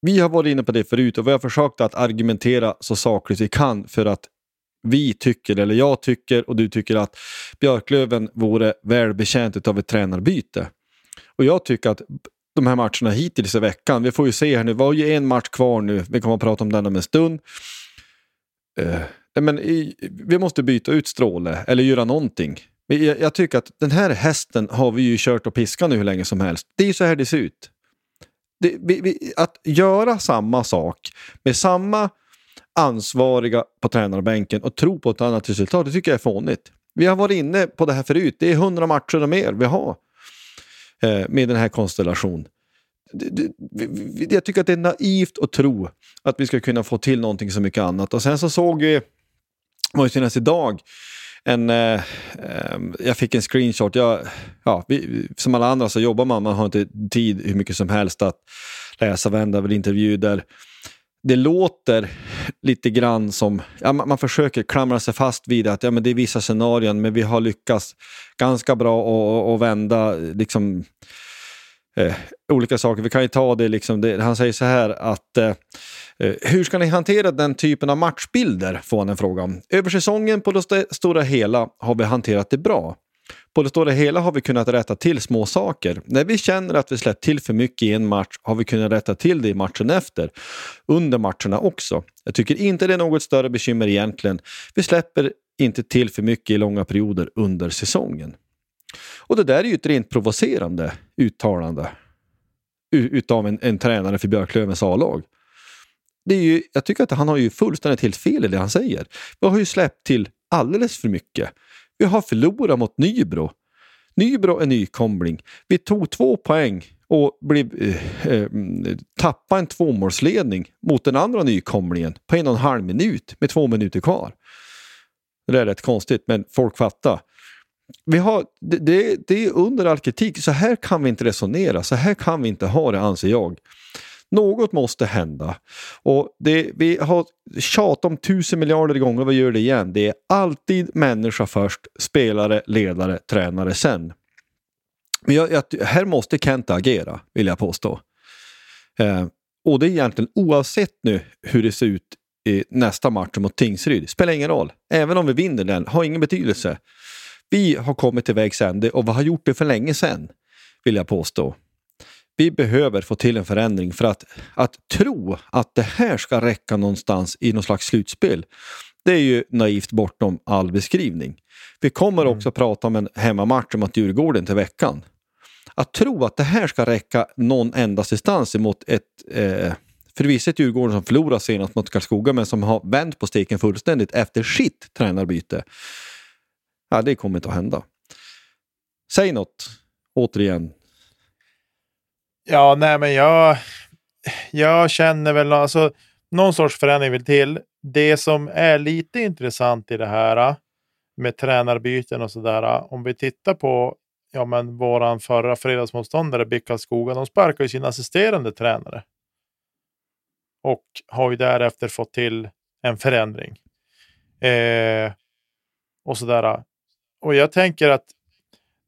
Vi har varit inne på det förut och vi har försökt att argumentera så sakligt vi kan för att vi tycker, eller jag tycker och du tycker att Björklöven vore välbetjänt av ett tränarbyte. Och jag tycker att de här matcherna hittills i veckan. Vi får ju se här nu, vi har ju en match kvar nu, vi kommer att prata om den om en stund. Uh, men i, vi måste byta ut Stråle eller göra någonting. Jag, jag, tycker att den här hästen har vi ju kört och piskat nu hur länge som helst. Det är ju så här det ser ut. Det, vi, vi, att göra samma sak med samma ansvariga på tränarbänken och tro på ett annat resultat, det tycker jag är fånigt. Vi har varit inne på det här förut, det är hundra matcher och mer vi har eh, med den här konstellationen. Jag tycker att det är naivt att tro att vi ska kunna få till någonting så mycket annat. Och sen så såg vi, var ju senast idag, en, eh, ehm, jag fick en screenshot. Jag, ja, vi, som alla andra så jobbar man, man har inte tid hur mycket som helst att läsa varenda intervju där det låter lite grann som, ja, man, man, försöker klamra sig fast vid att ja, men det är vissa scenarion men vi har lyckats ganska bra att vända liksom, eh, olika saker. Vi kan ju ta det, liksom, det han säger så här att eh, eh, hur ska ni hantera den typen av matchbilder? Får han en fråga om. Över säsongen på det stora hela har vi hanterat det bra. På det stora hela har vi kunnat rätta till små saker. När vi känner att vi släppt till för mycket i en match har vi kunnat rätta till det i matchen efter. Under matcherna också. Jag tycker inte det är något större bekymmer egentligen. Vi släpper inte till för mycket i långa perioder under säsongen. Och det där är ju ett rent provocerande uttalande utav en, en tränare för Björklövens A-lag. Det är ju, jag tycker att han har ju fullständigt helt fel i det han säger. Vi har ju släppt till alldeles för mycket. Vi har förlorat mot Nybro. Nybro är nykomling. Vi tog två poäng och blev, eh, eh, tappade en tvåmålsledning mot den andra nykomlingen på en och en halv minut med två minuter kvar. Det är rätt konstigt, men folk fattar. Vi har, det, det, det är under all kritik. Så här kan vi inte resonera. Så här kan vi inte ha det, anser jag. Något måste hända. Och det, vi har tjatat om tusen miljarder gånger och vi gör det igen. Det är alltid människa först, spelare, ledare, tränare sen. Men jag, jag, här måste Kent agera, vill jag påstå. Eh, och det är egentligen oavsett nu hur det ser ut i nästa match mot Tingsryd. Spelar ingen roll. Även om vi vinner den, har ingen betydelse. Vi har kommit till vägs ände och vi har gjort det för länge sedan, vill jag påstå. Vi behöver få till en förändring för att, att tro att det här ska räcka någonstans i någon slags slutspel. Det är ju naivt bortom all beskrivning. Vi kommer mm. också prata om en hemmamatch mot Djurgården till veckan. Att tro att det här ska räcka någon endast distans emot ett eh, förvisso ett Djurgården som förlorade senast mot Karlskoga men som har vänt på steken fullständigt efter sitt tränarbyte. Ja, det kommer inte att hända. Säg något, återigen, Ja, nej, men jag, jag känner väl alltså någon sorts förändring vill till. Det som är lite intressant i det här äh, med tränarbyten och sådär. Äh, om vi tittar på ja, men våran förra fredagsmotståndare BIK Karlskoga. De sparkar ju sin assisterande tränare. Och har ju därefter fått till en förändring. Eh, och sådär. Äh, och jag tänker att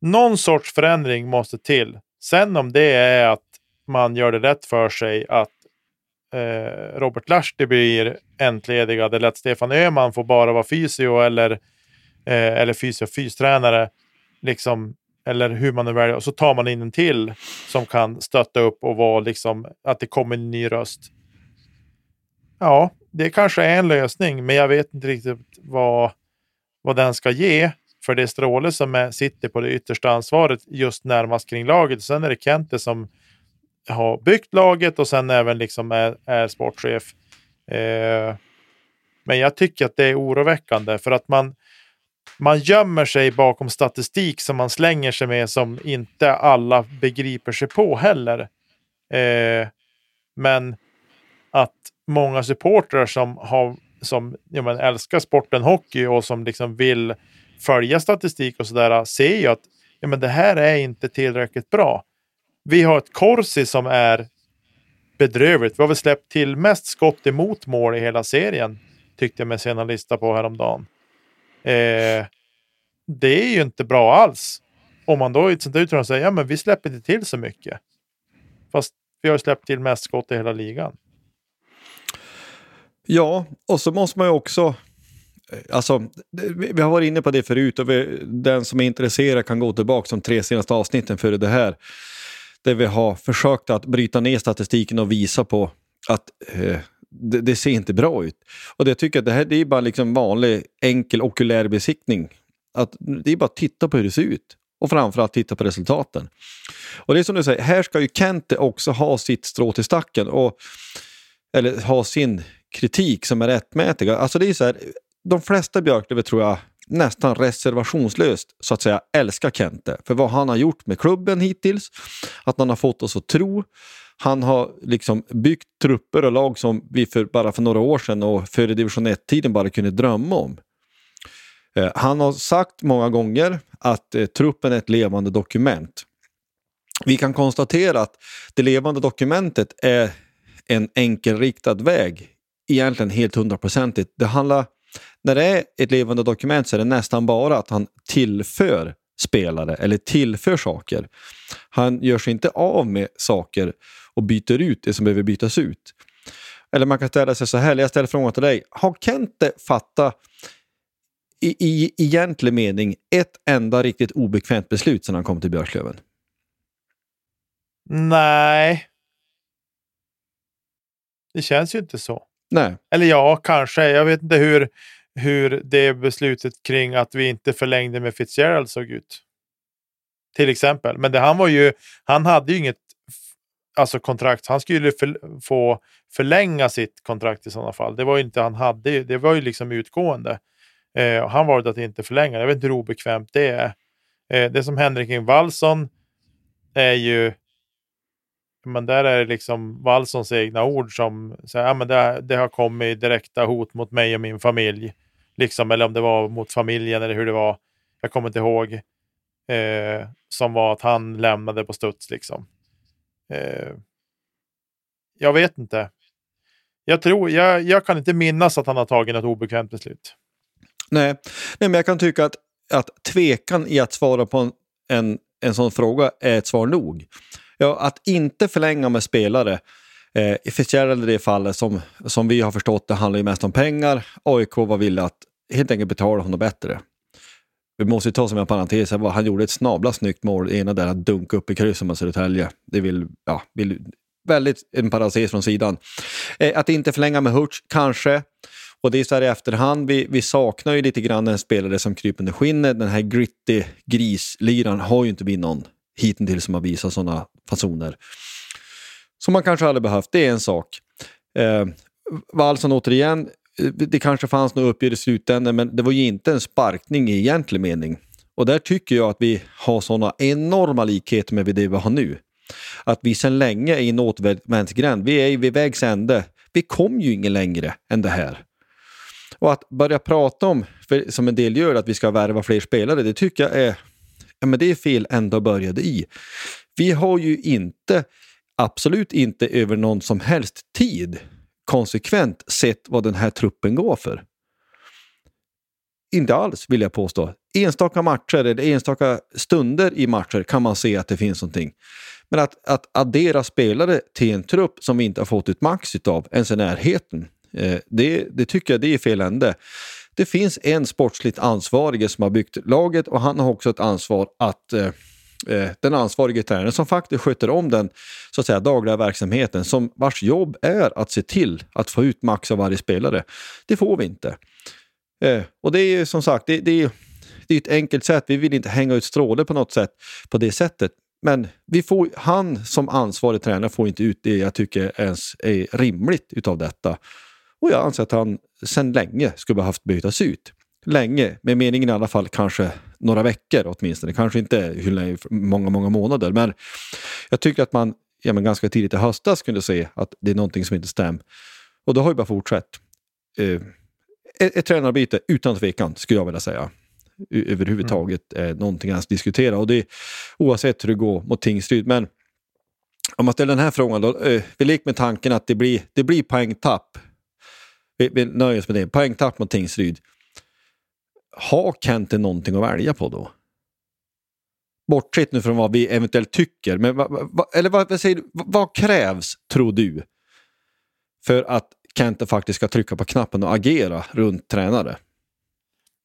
någon sorts förändring måste till. Sen om det är att man gör det rätt för sig att eh, Robert Lahti blir entledigad eller att Stefan Öhman får bara vara fysio eller, eh, eller fysio fystränare. Liksom, eller hur man nu väljer. Och så tar man in en till som kan stötta upp och vara liksom att det kommer en ny röst. Ja, det kanske är en lösning, men jag vet inte riktigt vad, vad den ska ge. För det är Stråle som är, sitter på det yttersta ansvaret just närmast kring laget. Sen är det Kente som har byggt laget och sen även liksom är, är sportchef. Eh, men jag tycker att det är oroväckande för att man, man gömmer sig bakom statistik som man slänger sig med som inte alla begriper sig på heller. Eh, men att många supportrar som, har, som ja, men, älskar sporten hockey och som liksom vill följa statistik och sådär ser ju att ja, men det här är inte tillräckligt bra. Vi har ett Corsi som är bedrövligt. Vi har väl släppt till mest skott emot mål i hela serien. Tyckte jag mig se en lista på häromdagen. Eh, det är ju inte bra alls. Om man då i ett sånt där säger ja men vi släpper inte till så mycket. Fast vi har släppt till mest skott i hela ligan. Ja, och så måste man ju också Eh, alltså, vi har varit inne på det förut och vi, den som är intresserad kan gå tillbaka de tre senaste avsnitten före det här där vi har försökt att bryta ner statistiken och visa på att eh, det, det, ser inte bra ut. Och det jag tycker att det här det är bara liksom vanlig enkel okulär besiktning. Att det är bara att titta på hur det ser ut och framförallt titta på resultaten. Och det är som du säger, här ska ju Kente också ha sitt strå till stacken. Och, eller ha sin kritik som är rättmätig. Alltså det är så här, de flesta Björklöver tror jag nästan reservationslöst så att säga älskar Kente för vad han har gjort med klubben hittills. Att han har fått oss att tro. Han har liksom byggt trupper och lag som vi för bara för några år sedan och före division 1-tiden bara kunde drömma om. Eh, han har sagt många gånger att eh, truppen är ett levande dokument. Vi kan konstatera att det levande dokumentet är en enkelriktad väg, egentligen helt hundraprocentigt. Det handlar när det är ett levande dokument så är det nästan bara att han tillför spelare eller tillför saker. Han gör sig inte av med saker och byter ut det som behöver bytas ut. Eller man kan ställa sig så här, jag ställer frågan till dig. Har Kente fattat i, i egentlig mening ett enda riktigt obekvämt beslut sedan han kom till Björklöven? Nej. Det känns ju inte så. Nej. Eller ja, kanske. Jag vet inte hur, hur det beslutet kring att vi inte förlängde med Fitzgerald såg ut. Till exempel. Men det, han var ju, han hade ju inget alltså kontrakt. Han skulle för, få förlänga sitt kontrakt i sådana fall. Det var ju inte han hade. Det var ju liksom utgående. Eh, han valde att inte förlänga. Jag vet inte hur obekvämt det är. Eh, det som händer kring Wallson är ju men där är det liksom Wallsons egna ord som säger ja, men det, det har kommit direkta hot mot mig och min familj. Liksom, eller om det var mot familjen eller hur det var. Jag kommer inte ihåg. Eh, som var att han lämnade på studs. Liksom. Eh, jag vet inte. Jag, tror, jag, jag kan inte minnas att han har tagit något obekvämt beslut. Nej, Nej men jag kan tycka att, att tvekan i att svara på en, en, en sån fråga är ett svar nog. Ja, att inte förlänga med spelare eh, i Fitzgerald i det fallet som, som vi har förstått det handlar ju mest om pengar. AIK var villiga att helt enkelt betala honom bättre. Vi måste ju ta som en parentes, han gjorde ett snabla snyggt mål, ena där att dunka upp i krysset med Södertälje. Det vill, ja, vill, väldigt en parentes från sidan. Eh, att inte förlänga med Hurts, kanske. Och det är så här i efterhand, vi, vi saknar ju lite grann en spelare som kryper under skinnet. Den här gritty grisliran har ju inte vi någon hittills som har visat sådana fasoner. Som man kanske aldrig behövt, det är en sak. Eh, Wallson återigen, eh, det kanske fanns något uppgift i slutändan men det var ju inte en sparkning i egentlig mening. Och där tycker jag att vi har sådana enorma likheter med det vi har nu. Att vi sedan länge är i en återvändsgränd. Vi är vid vägs ände. Vi kom ju ingen längre än det här. Och att börja prata om, för, som en del gör, att vi ska värva fler spelare, det tycker jag är ja, men det är fel ända började i. Vi har ju inte, absolut inte över någon som helst tid konsekvent sett vad den här truppen går för. Inte alls vill jag påstå. Enstaka matcher eller enstaka stunder i matcher kan man se att det finns någonting. Men att, att addera spelare till en trupp som vi inte har fått ut max av, ens i närheten, eh, det, det tycker jag det är fel ände. Det finns en sportsligt ansvarig som har byggt laget och han har också ett ansvar att eh, eh, den ansvarige tränaren som faktiskt sköter om den så att säga, dagliga verksamheten, som vars jobb är att se till att få ut max av varje spelare. Det får vi inte. Eh, och det är som sagt, det, det, det är ett enkelt sätt. Vi vill inte hänga ut stråle på något sätt på det sättet. Men vi får, han som ansvarig tränare får inte ut det jag tycker ens är rimligt utav detta. Och jag anser att han sedan länge skulle behövt bytas ut. Länge, med meningen i alla fall kanske några veckor åtminstone. Kanske inte många, många månader. Men jag tycker att man ja, men ganska tidigt i höstas kunde se att det är någonting som inte stämmer. Och då har vi bara fortsatt. Eh, ett, ett tränarbyte utan tvekan, skulle jag vilja säga. Överhuvudtaget mm. eh, någonting att diskutera. Och det oavsett hur det går mot Tingsryd. Men om man ställer den här frågan då. Eh, vi leker med tanken att det blir, det blir poängtapp vi, vi nöjer oss med det. Poängtapp mot Tingsryd. Har Kente någonting att välja på då? Bortsett nu från vad vi eventuellt tycker, men va, va, eller vad, vad, säger du, vad krävs, tror du, för att Kente faktiskt ska trycka på knappen och agera runt tränare?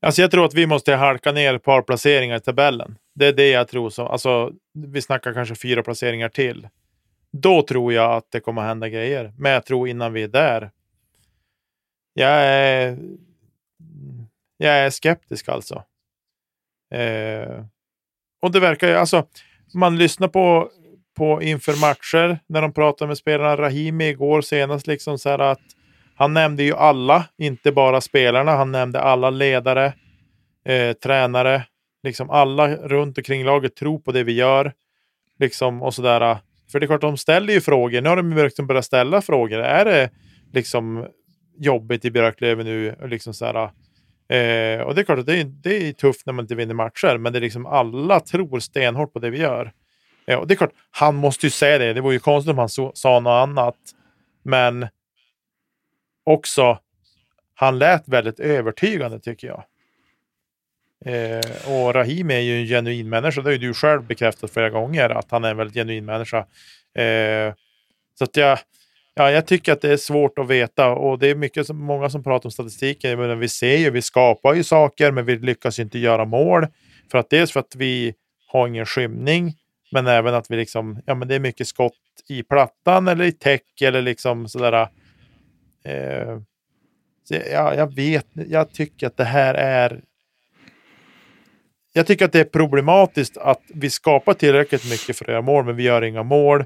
Alltså jag tror att vi måste halka ner ett par placeringar i tabellen. Det är det jag tror. Som, alltså, vi snackar kanske fyra placeringar till. Då tror jag att det kommer hända grejer. Men jag tror innan vi är där. Jag är, jag är skeptisk alltså. Eh, och det verkar ju, alltså, man lyssnar på, på inför matcher när de pratar med spelarna. Rahimi igår senast liksom så här att han nämnde ju alla, inte bara spelarna. Han nämnde alla ledare, eh, tränare, liksom alla runt omkring laget tror på det vi gör. Liksom och sådär. För det är klart, de ställer ju frågor. Nu har de liksom börjat ställa frågor. Är det liksom jobbigt i Björklöven nu? Liksom så här, Eh, och det är klart att det är, det är tufft när man inte vinner matcher, men det är liksom alla tror stenhårt på det vi gör. Eh, och det är klart, han måste ju säga det. Det vore ju konstigt om han so sa något annat. Men också, han lät väldigt övertygande tycker jag. Eh, och Rahim är ju en genuin människa. Det har ju du själv bekräftat flera gånger, att han är en väldigt genuin människa. Eh, så att jag, Ja, jag tycker att det är svårt att veta och det är mycket som, många som pratar om statistiken. Men vi ser ju, vi skapar ju saker, men vi lyckas inte göra mål. För att dels för att vi har ingen skymning, men även att vi liksom, ja, men det är mycket skott i plattan eller i täck eller liksom sådär. Eh, så ja, jag vet, jag tycker att det här är. Jag tycker att det är problematiskt att vi skapar tillräckligt mycket för att göra mål, men vi gör inga mål.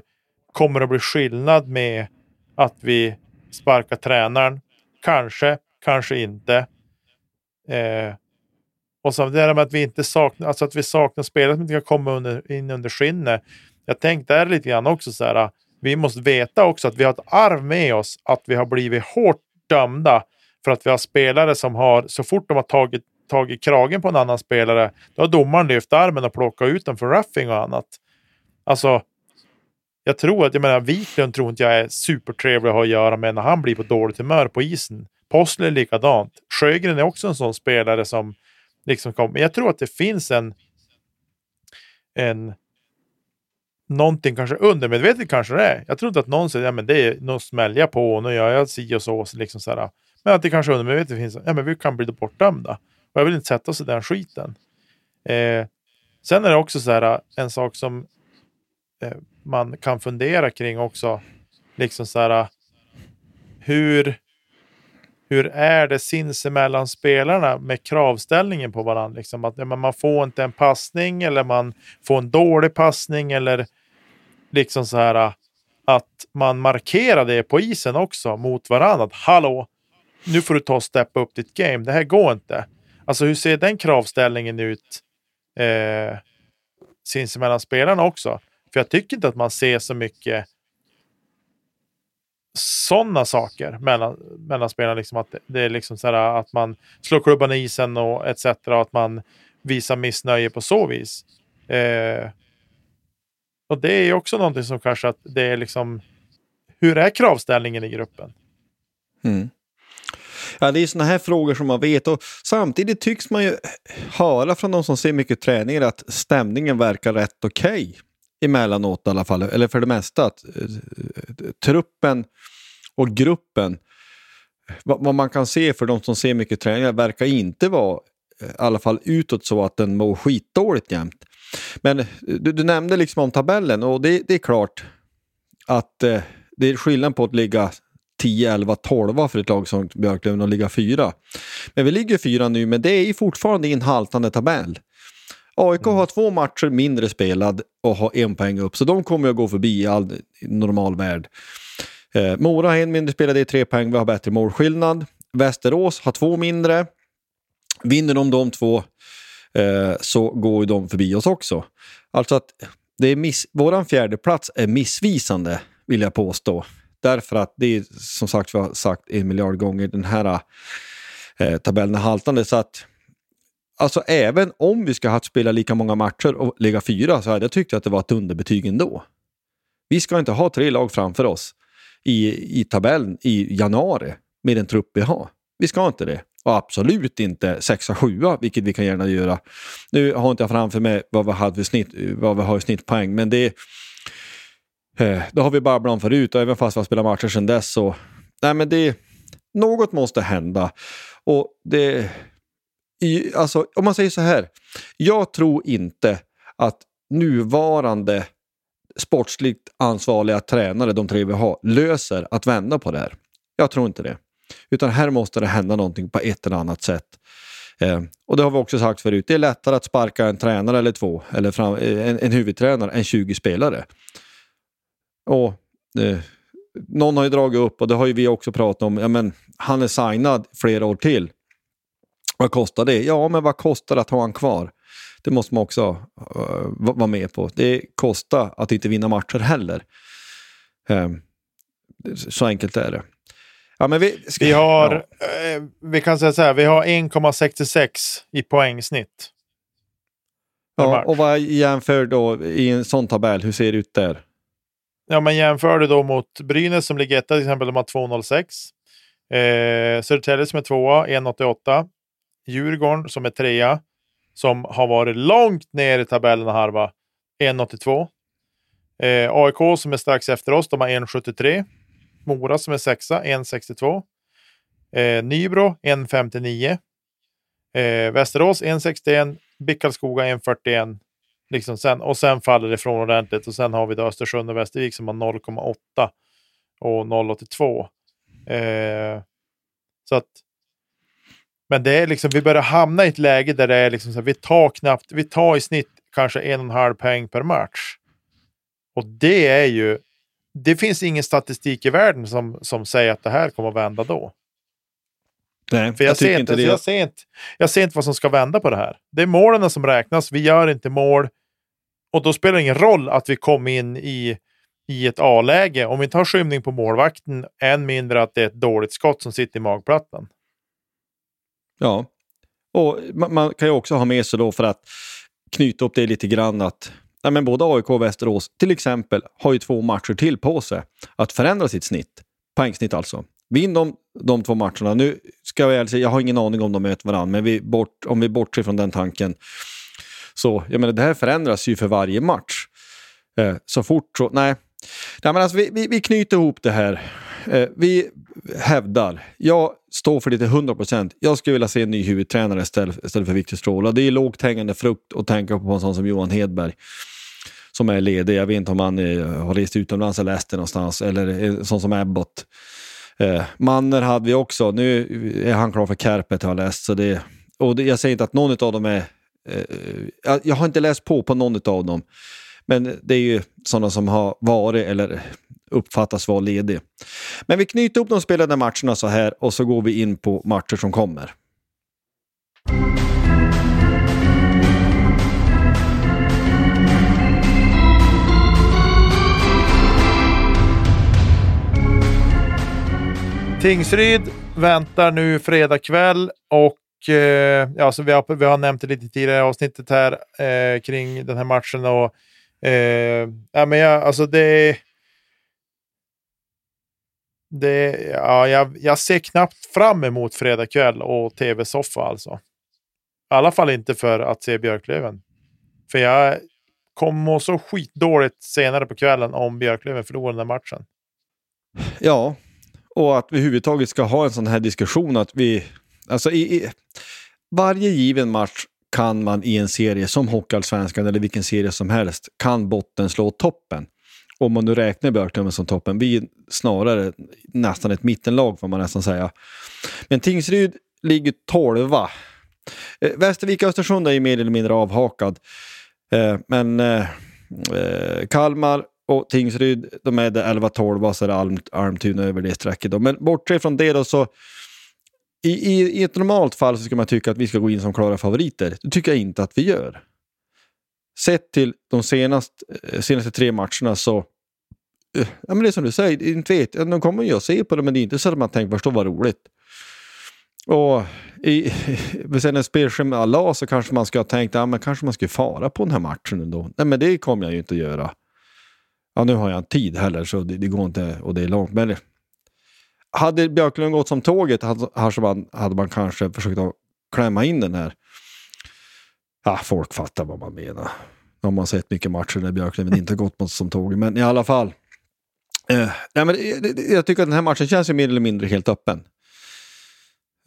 Kommer det att bli skillnad med att vi sparkar tränaren. Kanske, kanske inte. Eh, och så det där med att vi inte saknar, alltså att vi saknar spelare som inte kan komma under, in under skinnet. Jag tänkte där lite grann också så här. Ah, vi måste veta också att vi har ett arv med oss att vi har blivit hårt dömda för att vi har spelare som har, så fort de har tagit, tagit kragen på en annan spelare, då har domaren lyft armen och plockat ut den för roughing och annat. Alltså, jag tror att, jag menar, Wiklund tror inte jag är supertrevlig att ha att göra med när han blir på dåligt humör på isen. Possler är likadant. Sjögren är också en sån spelare som liksom kommer. Jag tror att det finns en en någonting kanske undermedvetet kanske det är. Jag tror inte att någon säger, ja men det är något smälja på och nu gör jag si och så. Liksom så här. Men att det kanske undermedvetet finns, ja men vi kan bli bortdömda. Och jag vill inte sätta oss i den skiten. Eh, sen är det också så här en sak som eh, man kan fundera kring också. Liksom så här, hur, hur är det sinsemellan spelarna med kravställningen på varandra? Liksom att man får inte en passning eller man får en dålig passning eller liksom så här att man markerar det på isen också mot varandra. Att, Hallå, nu får du ta och steppa upp ditt game. Det här går inte. Alltså hur ser den kravställningen ut eh, sinsemellan spelarna också? För jag tycker inte att man ser så mycket sådana saker mellan, mellan spelarna. Liksom att det är liksom så här att man slår klubban i isen och etc. Och att man visar missnöje på så vis. Eh, och det är också någonting som kanske att det är liksom. Hur är kravställningen i gruppen? Mm. Ja, det är sådana här frågor som man vet och samtidigt tycks man ju höra från de som ser mycket träningar att stämningen verkar rätt okej. Okay emellanåt i alla fall, eller för det mesta, att eh, truppen och gruppen, vad, man kan se för de som ser mycket träningar, verkar inte vara, eh, i alla fall utåt, så att den mår skitdåligt jämt. Men eh, du, du, nämnde liksom om tabellen och det, det är klart att eh, det är skillnad på att ligga 10, 11, 12 för ett lag som Björklöven och ligga fyra. Men vi ligger fyra nu, men det är fortfarande i en haltande tabell. AIK har två matcher mindre spelad och har en poäng upp, så de kommer att gå förbi i all normal värld. Eh, Mora har en mindre spelad, det är tre poäng, vi har bättre målskillnad. Västerås har två mindre. Vinner de de två eh, så går de förbi oss också. Alltså att det är miss våran fjärde plats är missvisande, vill jag påstå. Därför att det är som sagt, vi har sagt en miljard gånger, den här eh, tabellen är haltande. Så att Alltså även om vi ska ha spela lika många matcher och ligga fyra så hade jag tyckt att det var ett underbetyg ändå. Vi ska inte ha tre lag framför oss i, i tabellen i januari med den trupp vi har. Vi ska inte det. Och absolut inte sexa, sjua, vilket vi kan gärna göra. Nu har inte jag framför mig vad vi, hade snitt, vad vi har i snittpoäng, men det, eh, det har vi babblat om förut och även fast vi har spelat matcher sedan dess så... Nej, men det, något måste hända. Och det, i, alltså, om man säger så här, jag tror inte att nuvarande sportsligt ansvariga tränare, de tre vi har, löser att vända på det här. Jag tror inte det. Utan här måste det hända någonting på ett eller annat sätt. Eh, och det har vi också sagt förut, det är lättare att sparka en tränare eller två, eller fram, eh, en, en huvudtränare, än 20 spelare. Och eh, Någon har ju dragit upp, och det har ju vi också pratat om, ja, men han är signad flera år till. Vad kostar det? Ja, men vad kostar det att ha han kvar? Det måste man också uh, vara med på. Det kostar att inte vinna matcher heller. Um, så enkelt är det. Ja, men vi, ska, vi har, ja. eh, vi kan säga så här, vi har 1,66 i poängsnitt. Ja, och vad jämför då i en sån tabell? Hur ser det ut där? Ja, men jämför du då mot Brynäs som ligger etta till exempel, de har 2,06. Eh, Södertälje som är tvåa, 1,88. Djurgården som är trea, som har varit långt ner i tabellen och harva, 1,82. Eh, AIK som är strax efter oss, de har 1,73. Mora som är sexa, 1,62. Eh, Nybro 1,59. Eh, Västerås 1,61. Bickalskoga 1,41. Liksom sen, och sen faller det ifrån ordentligt. Och sen har vi då Östersund och Västervik som har 0,8 och 0,82. Eh, så att men det är liksom, vi börjar hamna i ett läge där det är liksom så här, vi tar knappt, vi tar i snitt kanske en och en halv poäng per match. Och det är ju, det finns ingen statistik i världen som, som säger att det här kommer att vända då. Nej, För jag, jag ser inte, det. jag, ser inte, jag ser inte vad som ska vända på det här. Det är målen som räknas, vi gör inte mål. Och då spelar det ingen roll att vi kom in i, i ett A-läge. Om vi inte har skymning på målvakten, än mindre att det är ett dåligt skott som sitter i magplattan. Ja, och man, man, kan ju också ha med sig då för att knyta upp det lite grann att ja, men både AIK och Västerås till exempel har ju två matcher till på sig att förändra sitt snitt. Poängsnitt alltså. Vinn de, de två matcherna. Nu ska jag säga, jag har ingen aning om de möter varandra, men vi bort, om vi bortser från den tanken. Så jag menar, det här förändras ju för varje match. Eh, så fort så, nej. nej men alltså, vi, vi, vi knyter ihop det här. Eh, vi hävdar, jag står för det till 100 procent. Jag skulle vilja se en ny huvudtränare istället, istället för Viktor Stråla. Det är lågt hängande frukt att tänka på en sån som Johan Hedberg som är ledig. Jag vet inte om han är, har rest utomlands eller läst det någonstans. Eller en sån som Ebbot. Eh, Manner hade vi också. Nu är han klar för Kärpet har jag läst. Så det, och det, jag säger inte att någon av dem är... Eh, jag har inte läst på på någon av dem. Men det är ju sådana som har varit eller uppfattas vara ledig. Men vi knyter upp de spelade matcherna så här och så går vi in på matcher som kommer. Tingsryd väntar nu fredag kväll och eh, ja, så vi, har, vi har nämnt det lite tidigare i avsnittet här eh, kring den här matchen. Och, eh, ja, men jag, alltså det, det, ja, jag, jag ser knappt fram emot fredag kväll och tv-soffa alltså. I alla fall inte för att se Björklöven. För jag kommer må så skitdåligt senare på kvällen om Björklöven förlorar den här matchen. Ja, och att vi överhuvudtaget ska ha en sån här diskussion att vi... Alltså i, i varje given match kan man i en serie som Hockeyallsvenskan eller vilken serie som helst, kan botten slå toppen. Om man nu räknar Björklöven som toppen. Vi är snarare nästan ett mittenlag får man nästan säga. Men Tingsryd ligger tolva. Eh, Västervik och Östersund är ju mer eller mindre avhakad. Eh, men eh, eh Kalmar och Tingsryd, de är det 11-12 så är det Alm, Almtuna över det strecket. Men bortsett från det då så i, i, i, ett normalt fall så skulle man tycka att vi ska gå in som klara favoriter. Det tycker jag inte att vi gör. Sett till de senaste, eh, senaste tre matcherna så eh, Ja, men det är som du säger, inte vet, de kommer ju att se på det men det är inte så att man tänker förstå vad roligt. Och i, sen när spelschemat la så kanske man skulle ha tänkt att ja, kanske man skulle fara på den här matchen ändå. Nej men det kommer jag ju inte att göra. Ja, nu har jag inte tid heller så det, det går inte och det är långt. Men eh, hade Björklund gått som tåget hade man, hade man kanske försökt att klämma in den här. Ja, folk fattar vad man menar. Om man sett mycket matcher när Björklund inte gått som tåget. Men i alla fall. Eh, ja, men jag tycker att den här matchen känns ju mer eller mindre helt öppen.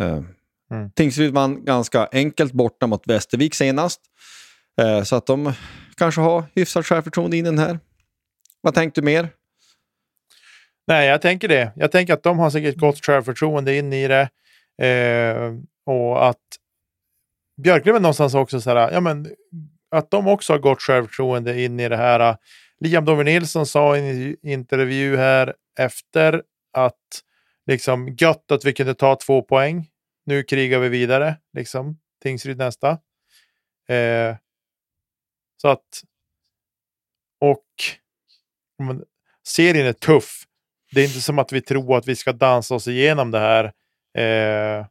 Eh, mm. Tingsryd vann ganska enkelt borta mot Västervik senast. Eh, så att de kanske ha hyfsat självförtroende in den här. Vad tänkte du mer? Nej, jag tänker det. Jag tänker att de har säkert gott självförtroende in i det. Eh, och att Björklöven någonstans också så här, ja men att de också har gott självförtroende in i det här. Liam Dover Nilsson sa i en intervju här efter att liksom gött att vi kunde ta två poäng. Nu krigar vi vidare, liksom. Tingsryd nästa. Eh, så att... Och... Men, serien är tuff. Det är inte som att vi tror att vi ska dansa oss igenom det här. Eh,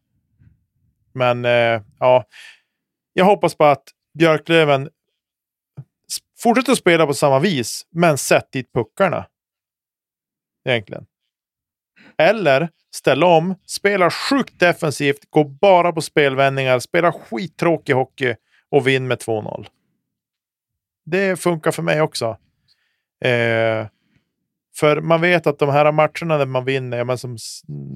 men eh, ja, jag hoppas på att Björklöven fortsätter att spela på samma vis, men sätt dit puckarna. Egentligen. Eller ställa om, spela sjukt defensivt, gå bara på spelvändningar, spela skittråkig hockey och vinn med 2-0. Det funkar för mig också. Eh, för man vet att de här matcherna där man vinner, men som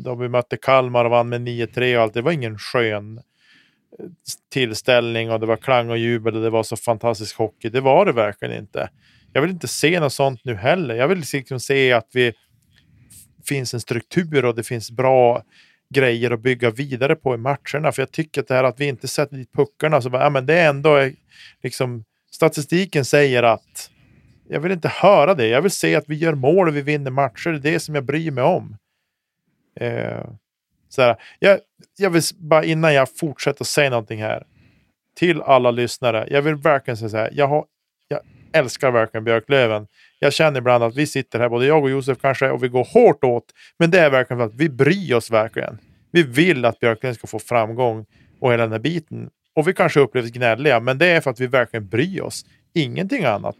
då vi mötte Kalmar och vann med 9-3 och allt, det var ingen skön eh, tillställning och det var klang och jubel och det var så fantastisk hockey. Det var det verkligen inte. Jag vill inte se något sånt nu heller. Jag vill liksom se att vi finns en struktur och det finns bra grejer att bygga vidare på i matcherna. För jag tycker att det här att vi inte sätter dit puckarna, så bara, ja, men det är ändå eh, liksom statistiken säger att jag vill inte höra det. Jag vill se att vi gör mål och vi vinner matcher. Det är det som jag bryr mig om. Eh, så här, jag, jag vill bara innan jag fortsätter säga någonting här till alla lyssnare. Jag vill verkligen säga så här. Jag, har, jag älskar verkligen Björklöven. Jag känner ibland att vi sitter här, både jag och Josef kanske, och vi går hårt åt. Men det är verkligen för att vi bryr oss verkligen. Vi vill att Björklöven ska få framgång och hela den här biten. Och vi kanske upplevs gnälliga, men det är för att vi verkligen bryr oss. Ingenting annat.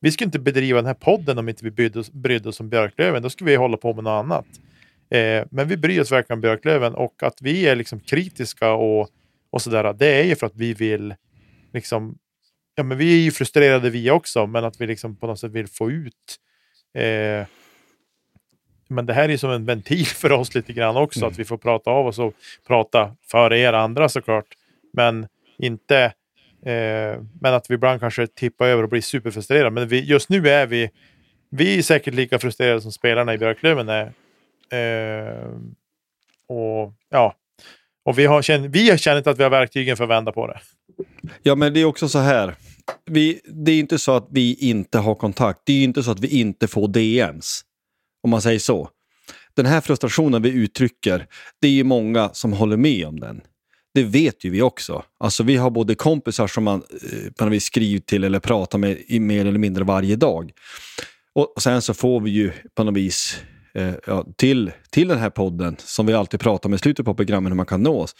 Vi skulle inte bedriva den här podden om inte vi brydde oss, brydde oss om Björklöven. Då skulle vi hålla på med något annat. Eh, men vi bryr oss verkligen om Björklöven och att vi är liksom kritiska och, och sådär. Det är ju för att vi vill liksom ja, men vi är ju frustrerade vi också, men att vi liksom på något sätt vill få ut eh, men det här är som en ventil för oss lite grann också, mm. att vi får prata av oss och prata för er andra såklart. Men inte eh, men att vi ibland kanske tippar över och blir superfrustrerade. Men vi, just nu är vi, vi är säkert lika frustrerade som spelarna i Björklöven är. Eh, och ja, och vi har, känt, vi har känt att vi har verktygen för att vända på det. Ja, men det är också så här. Vi, det är inte så att vi inte har kontakt. Det är inte så att vi inte får DMs. Om man säger så. Den här frustrationen vi uttrycker, det är ju många som håller med om den. Det vet ju vi också. Alltså vi har både kompisar som man eh, på något vis skriver till eller pratar med mer eller mindre varje dag. Och sen så får vi ju på något vis eh, ja, till, till den här podden som vi alltid pratar om i slutet på programmen hur man kan nå oss.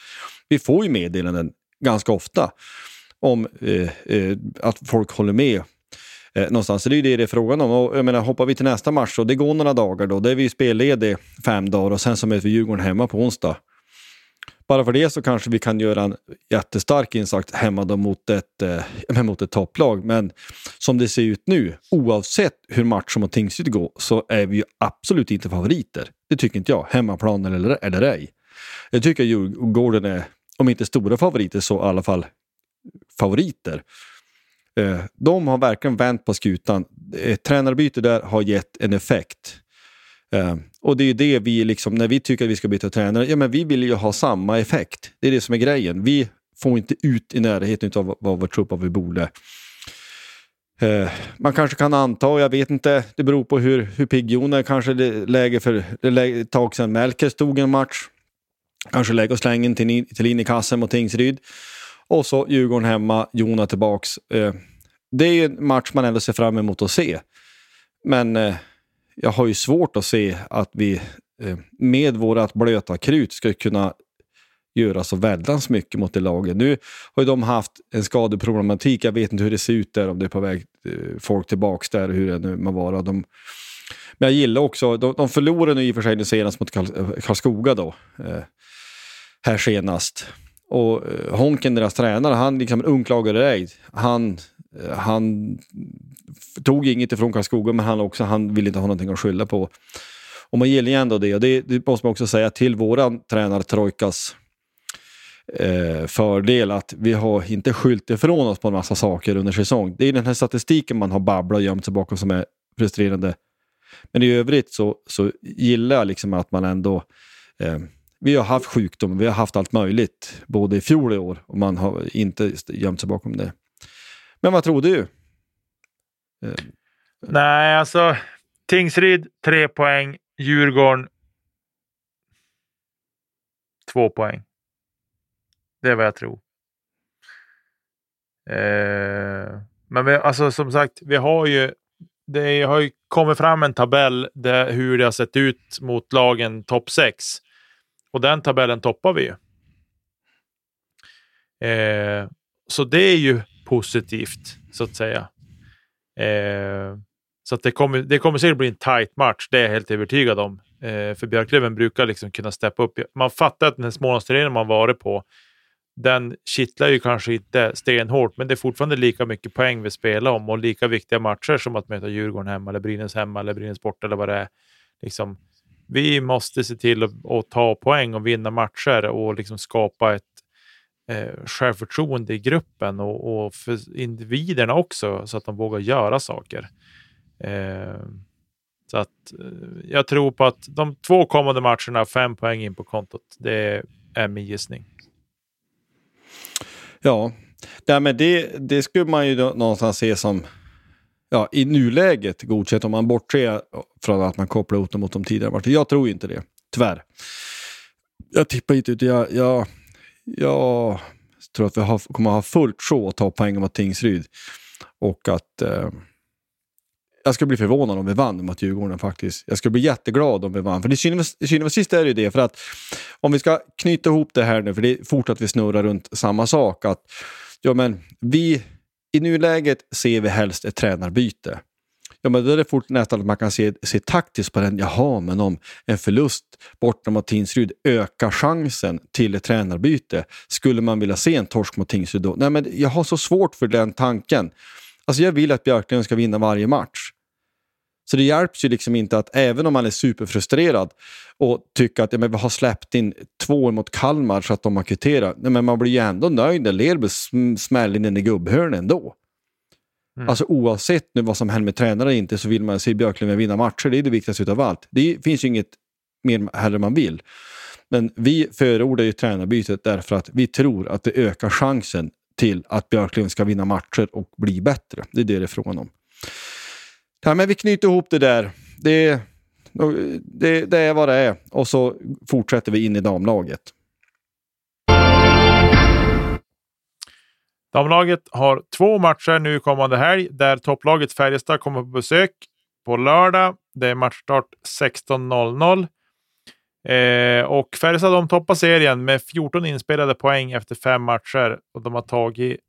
Vi får ju meddelanden ganska ofta om eh, eh, att folk håller med eh, någonstans. Så det är ju det det är frågan om. Och jag menar, hoppar vi till nästa match och det går några dagar då, då är vi spellediga fem dagar och sen så möter vi Djurgården hemma på onsdag. Bara för det så kanske vi kan göra en jättestark insats hemma då mot ett, eh, mot ett topplag. Men som det ser ut nu, oavsett hur matchen mot Tingsryd går, så är vi ju absolut inte favoriter. Det tycker inte jag, hemmaplan eller, eller ej. Jag tycker att Djurgården är, om inte stora favoriter, så i alla fall favoriter. Eh, de har verkligen vänt på skutan. Ett tränarbyte där har gett en effekt. Eh, och det är det vi, liksom, när vi tycker att vi ska byta tränare, ja men vi vill ju ha samma effekt. Det är det som är grejen. Vi får inte ut i närheten av vad vår trupp vi borde. Eh, man kanske kan anta, och jag vet inte, det beror på hur, hur pigg Jon är. Kanske det läge för ett tag sedan Melker stod en match. Kanske lägga och slänga till, till in i kassen mot Tingsryd. Och så Djurgården hemma, Jona tillbaks. Eh, det är ju en match man ändå ser fram emot att se. Men eh, jag har ju svårt att se att vi eh, med vårt blöta krut ska kunna göra så väldans mycket mot det laget. Nu har ju de haft en skadeproblematik. Jag vet inte hur det ser ut där, om det är på väg eh, folk tillbaks där, hur det nu må vara. De, men jag gillar också, de, de förlorade nu i och för sig senast mot eh, Karlskoga då. här senast. Och eh, Honken, deras tränare, han liksom unklagade ej. Han, Eh, han tog inget ifrån Karlskoga, men han, också, han ville inte ha någonting att skylla på. Och man gillar ju ändå det, och det, det måste man också säga till våran tränare Trojkas eh, fördel att vi har inte skylt ifrån oss på en massa saker under säsong. Det är den här statistiken man har babblat och gömt sig bakom som är frustrerande. Men i övrigt så, så gillar jag liksom att man ändå... Eh, vi har haft sjukdom, vi har haft allt möjligt, både i fjol och i år, och man har inte gömt sig bakom det. Men vad tror du? Eh, Nej, alltså Tingsryd tre poäng, Djurgården två poäng. Det är vad jag tror. Eh, men vi, alltså, som sagt, vi har ju det har ju kommit fram en tabell där hur det har sett ut mot lagen topp 6. Och den tabellen toppar vi ju. Eh, så det är ju positivt, så att säga. Eh, så att det kommer, det kommer säkert bli en tight match, det är jag helt övertygad om. Eh, för Björklöven brukar liksom kunna steppa upp. Man fattar att den här Smålandsturneringen man varit på, den kittlar ju kanske inte stenhårt, men det är fortfarande lika mycket poäng vi spelar om och lika viktiga matcher som att möta Djurgården hemma, eller Brynäs hemma, eller Brynäs borta eller vad det är. Liksom, vi måste se till att, att ta poäng och vinna matcher och liksom skapa ett eh, självförtroende i gruppen och, och, för individerna också, så att de vågar göra saker. Eh, så att eh, jag tror på att de två kommande matcherna, fem poäng in på kontot. Det är min gissning. Ja, Därmed det, det skulle man ju någonstans se som ja, i nuläget godkänt om man bortser från att man kopplar ihop dem mot de tidigare matcherna. Jag tror inte det, tyvärr. Jag tippar inte ut. Jag, jag, jag tror att vi har, kommer att ha fullt sjå att ta poäng mot Tingsryd. Och att eh, jag skulle bli förvånad om vi vann mot Djurgården faktiskt. Jag skulle bli jätteglad om vi vann. För i syvende och sist är det ju det. För att om vi ska knyta ihop det här nu, för det är fort att vi snurrar runt samma sak. Att, ja, men vi, I nuläget ser vi helst ett tränarbyte. Ja, men då är det fort nästan att man kan se, se taktiskt på den. Jaha, men om en förlust borta mot Tingsryd ökar chansen till ett tränarbyte. Skulle man vilja se en torsk mot Tingsryd då? Nej, men jag har så svårt för den tanken. Alltså jag vill att Björklund ska vinna varje match. Så det hjälps ju liksom inte att även om man är superfrustrerad och tycker att ja, men vi har släppt in två mot Kalmar så att de har kvitterat. Nej, men man blir ju ändå nöjd när Lerby smäller in i gubbhörnen ändå. Mm. Alltså oavsett nu vad som händer med tränare inte så vill man se Björklund vinna matcher. Det är det viktigaste av allt. Det finns ju inget mer heller man vill. Men vi förordar ju tränarbytet därför att vi tror att det ökar chansen till att Björklund ska vinna matcher och bli bättre. Det är det det är frågan om. Ja, men vi knyter ihop det där. Det, det, det är vad det är. Och så fortsätter vi in i damlaget. Damlaget har två matcher nu kommande helg där topplaget Färjestad kommer på besök på lördag. Det är matchstart 16.00. Eh, och Färjestad de toppar serien med 14 inspelade poäng efter fem matcher och de har tagit.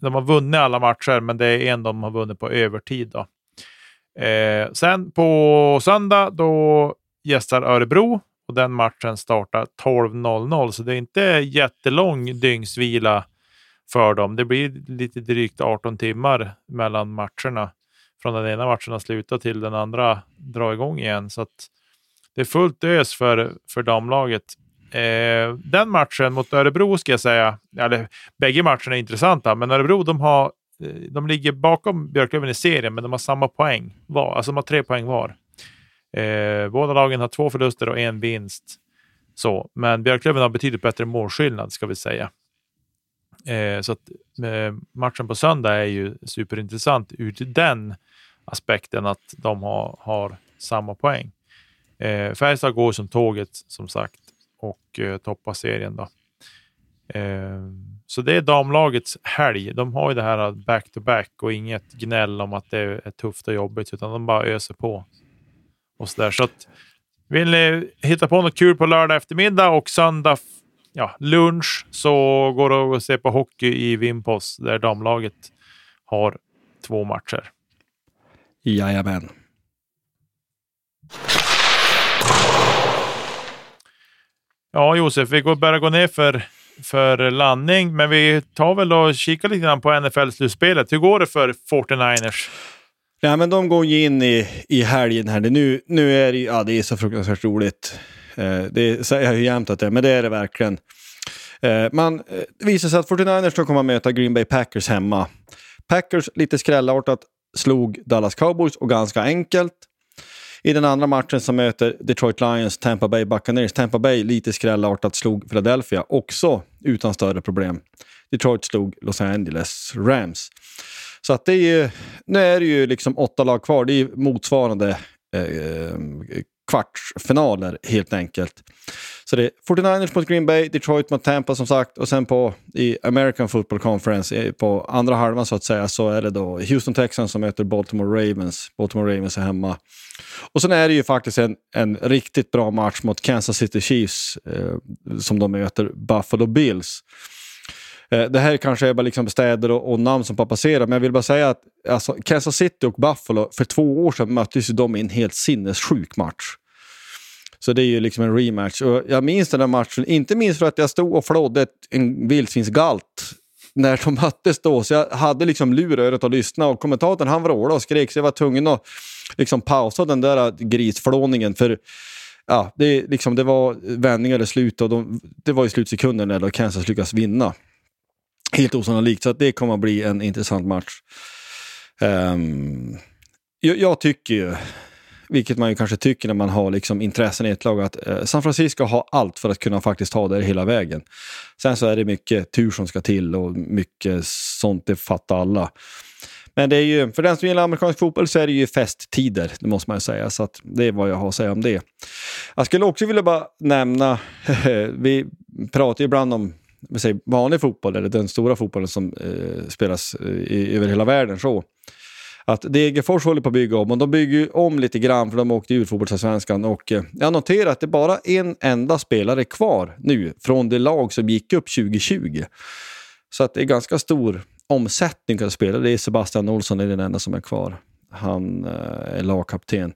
De har vunnit alla matcher, men det är en de har vunnit på övertid. Då. Eh, sen på söndag då gästar Örebro och den matchen startar 12.00 så det är inte jättelång dygnsvila för dem. Det blir lite drygt 18 timmar mellan matcherna. Från den ena matchen att sluta till den andra dra igång igen. Så att det är fullt ös för, för damlaget. Eh, den matchen mot Örebro ska jag säga, eller bägge matcherna är intressanta, men Örebro de har eh, de ligger bakom Björklöven i serien, men de har samma poäng var. Alltså de har tre poäng var. Eh, båda lagen har två förluster och en vinst. Så, men Björklöven har betydligt bättre målskillnad ska vi säga. Eh, så att, eh, matchen på söndag är ju superintressant ur den aspekten att de har, har samma poäng. Eh, Färjestad går som tåget som sagt och eh, toppar serien. Då. Eh, så det är damlagets helg. De har ju det här back-to-back -back och inget gnäll om att det är tufft och jobbigt, utan de bara öser på. Och så där. Så att, vill ni hitta på något kul på lördag eftermiddag och söndag ja, lunch så går det att se på hockey i Vimpos där damlaget har två matcher. Jajamän. Ja, Josef, vi går börjar gå ner för för landning. Men vi tar väl och kikar lite grann på NFL-slutspelet. Hur går det för 49ers? Ja, men de går ju in i, i helgen här. Nu, nu är det, ja, det är så fruktansvärt roligt. Eh, det säger jag ju jämt att det är, men det är det verkligen. Eh, man, eh, det visar sig att 49ers kommer komma möta Green Bay Packers hemma. Packers lite skrällartat slog Dallas Cowboys och ganska enkelt. I den andra matchen som möter Detroit Lions, Tampa Bay Buccaneers. Tampa Bay lite skrällartat slog Philadelphia, också utan större problem. Detroit slog Los Angeles Rams. Så att det är ju, nu är det ju liksom åtta lag kvar. Det är motsvarande eh, kvartsfinaler helt enkelt. Så det är 49ers mot Green Bay, Detroit mot Tampa som sagt och sen på i American Football Conference på andra halvan så att säga så är det då Houston Texans som möter Baltimore Ravens. Baltimore Ravens är hemma. Och sen är det ju faktiskt en, en riktigt bra match mot Kansas City Chiefs eh, som de möter Buffalo Bills. Eh, det här kanske är bara liksom städer och, och, namn som passerar, men jag vill bara säga att alltså, Kansas City och Buffalo, för två år sedan möttes ju de i en helt sinnessjuk match. Så det är ju liksom en rematch. Och jag minns den där matchen, inte minst för att jag stod och flådde en vildsvinsgalt när de möttes då. Så jag hade liksom lurörat och lyssna och kommentatorn han vrålade och skrek så jag var tvungen att liksom pausa den där grisflåningen. För ja, det, liksom, det var vändningar i slutet och de, det var i slutsekunden när Kansas lyckades vinna. Helt osannolikt, så det kommer att bli en intressant match. Um, jag, jag, tycker ju, vilket man ju kanske tycker när man har liksom intressen i ett lag, att uh, San Francisco har allt för att kunna faktiskt ta det hela vägen. Sen så är det mycket tur som ska till och mycket sånt, det fattar alla. Men det är ju, för den som gillar amerikansk fotboll så är det ju festtider, det måste man ju säga. Så att det är vad jag har att säga om det. Jag skulle också vilja bara nämna, vi pratar ju ibland om säger, vanlig fotboll, eller den stora fotbollen som eh, spelas eh, i, över hela världen. så att Degerfors håller på att bygga om och de bygger om lite grann för de åkte ur fotbollsallsvenskan och eh, jag noterar att det är bara en enda spelare kvar nu från det lag som gick upp 2020. Så att det är ganska stor omsättning av spelare. Det är Sebastian Olsson är den enda som är kvar. Han eh, är lagkapten.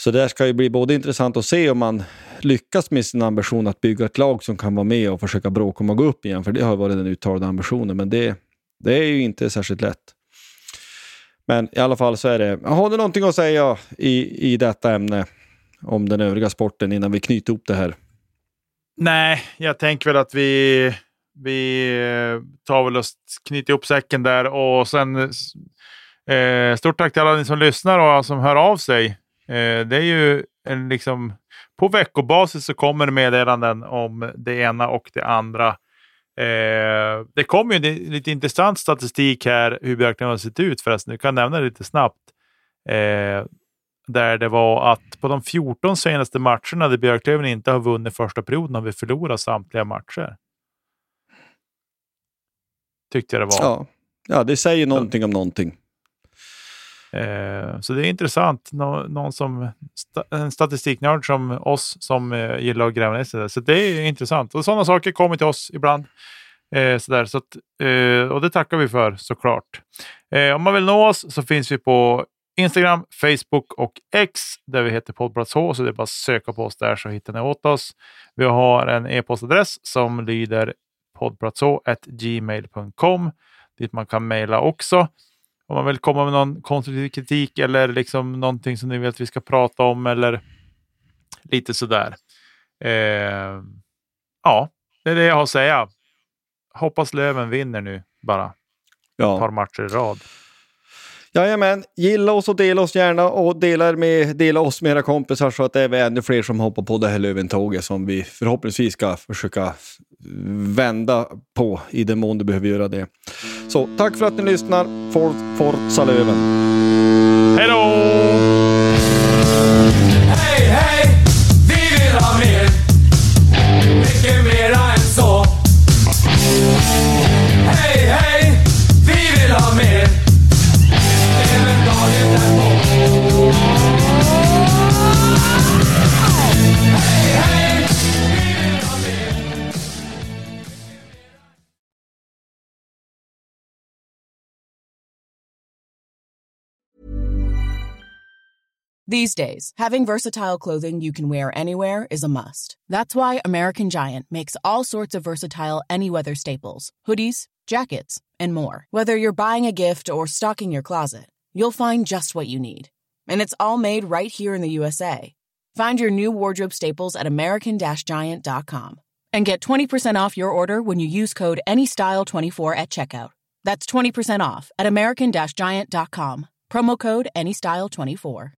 Så det ska ju bli både intressant att se om man lyckas med sin ambition att bygga ett lag som kan vara med och försöka bråka om att gå upp igen, för det har varit den uttalade ambitionen, men det, det är ju inte särskilt lätt. Men i alla fall så är det, har du någonting att säga i, i detta ämne om den övriga sporten innan vi knyter ihop det här? Nej, jag tänker väl att vi, vi eh, tar väl och knyter ihop säcken där och sen eh, stort tack till alla ni som lyssnar och som hör av sig. Eh, det är ju en liksom på veckobasis så kommer det meddelanden om det ena och det andra. Eh, det kommer ju lite intressant statistik här hur Björklöven har sett ut förresten. Du kan nämna det lite snabbt. Eh, där det var att på de 14 senaste matcherna där Björklöven inte har vunnit första perioden har vi förlorat samtliga matcher. Tyckte jag det var. Ja, ja det säger någonting om någonting. Eh, så det är intressant. Nå någon som, sta en statistiknörd som oss som eh, gillar att gräva ner sig. Så det är intressant. Och sådana saker kommer till oss ibland. Eh, sådär. Så att, eh, och det tackar vi för såklart. Eh, om man vill nå oss så finns vi på Instagram, Facebook och X där vi heter Poddplats H. Så det är bara att söka på oss där så hittar ni åt oss. Vi har en e-postadress som lyder poddplatsh.gmail.com dit man kan mejla också om man vill komma med någon konstruktiv kritik eller liksom någonting som ni vill att vi ska prata om eller lite sådär. Eh, ja, det är det jag har att säga. Hoppas Löven vinner nu bara. Ja. Ett par matcher i rad. Jajamän, gilla oss och dela oss gärna och dela, med, dela oss med era kompisar så att det är ännu fler som hoppar på det här Löventåget som vi förhoppningsvis ska försöka vända på i den mån du behöver göra det. Så tack för att ni lyssnar. For, Forza Löven! Hej då! These days, having versatile clothing you can wear anywhere is a must. That's why American Giant makes all sorts of versatile any weather staples hoodies, jackets, and more. Whether you're buying a gift or stocking your closet, you'll find just what you need. And it's all made right here in the USA. Find your new wardrobe staples at American Giant.com. And get 20% off your order when you use code ANYSTYLE24 at checkout. That's 20% off at American Giant.com. Promo code ANYSTYLE24.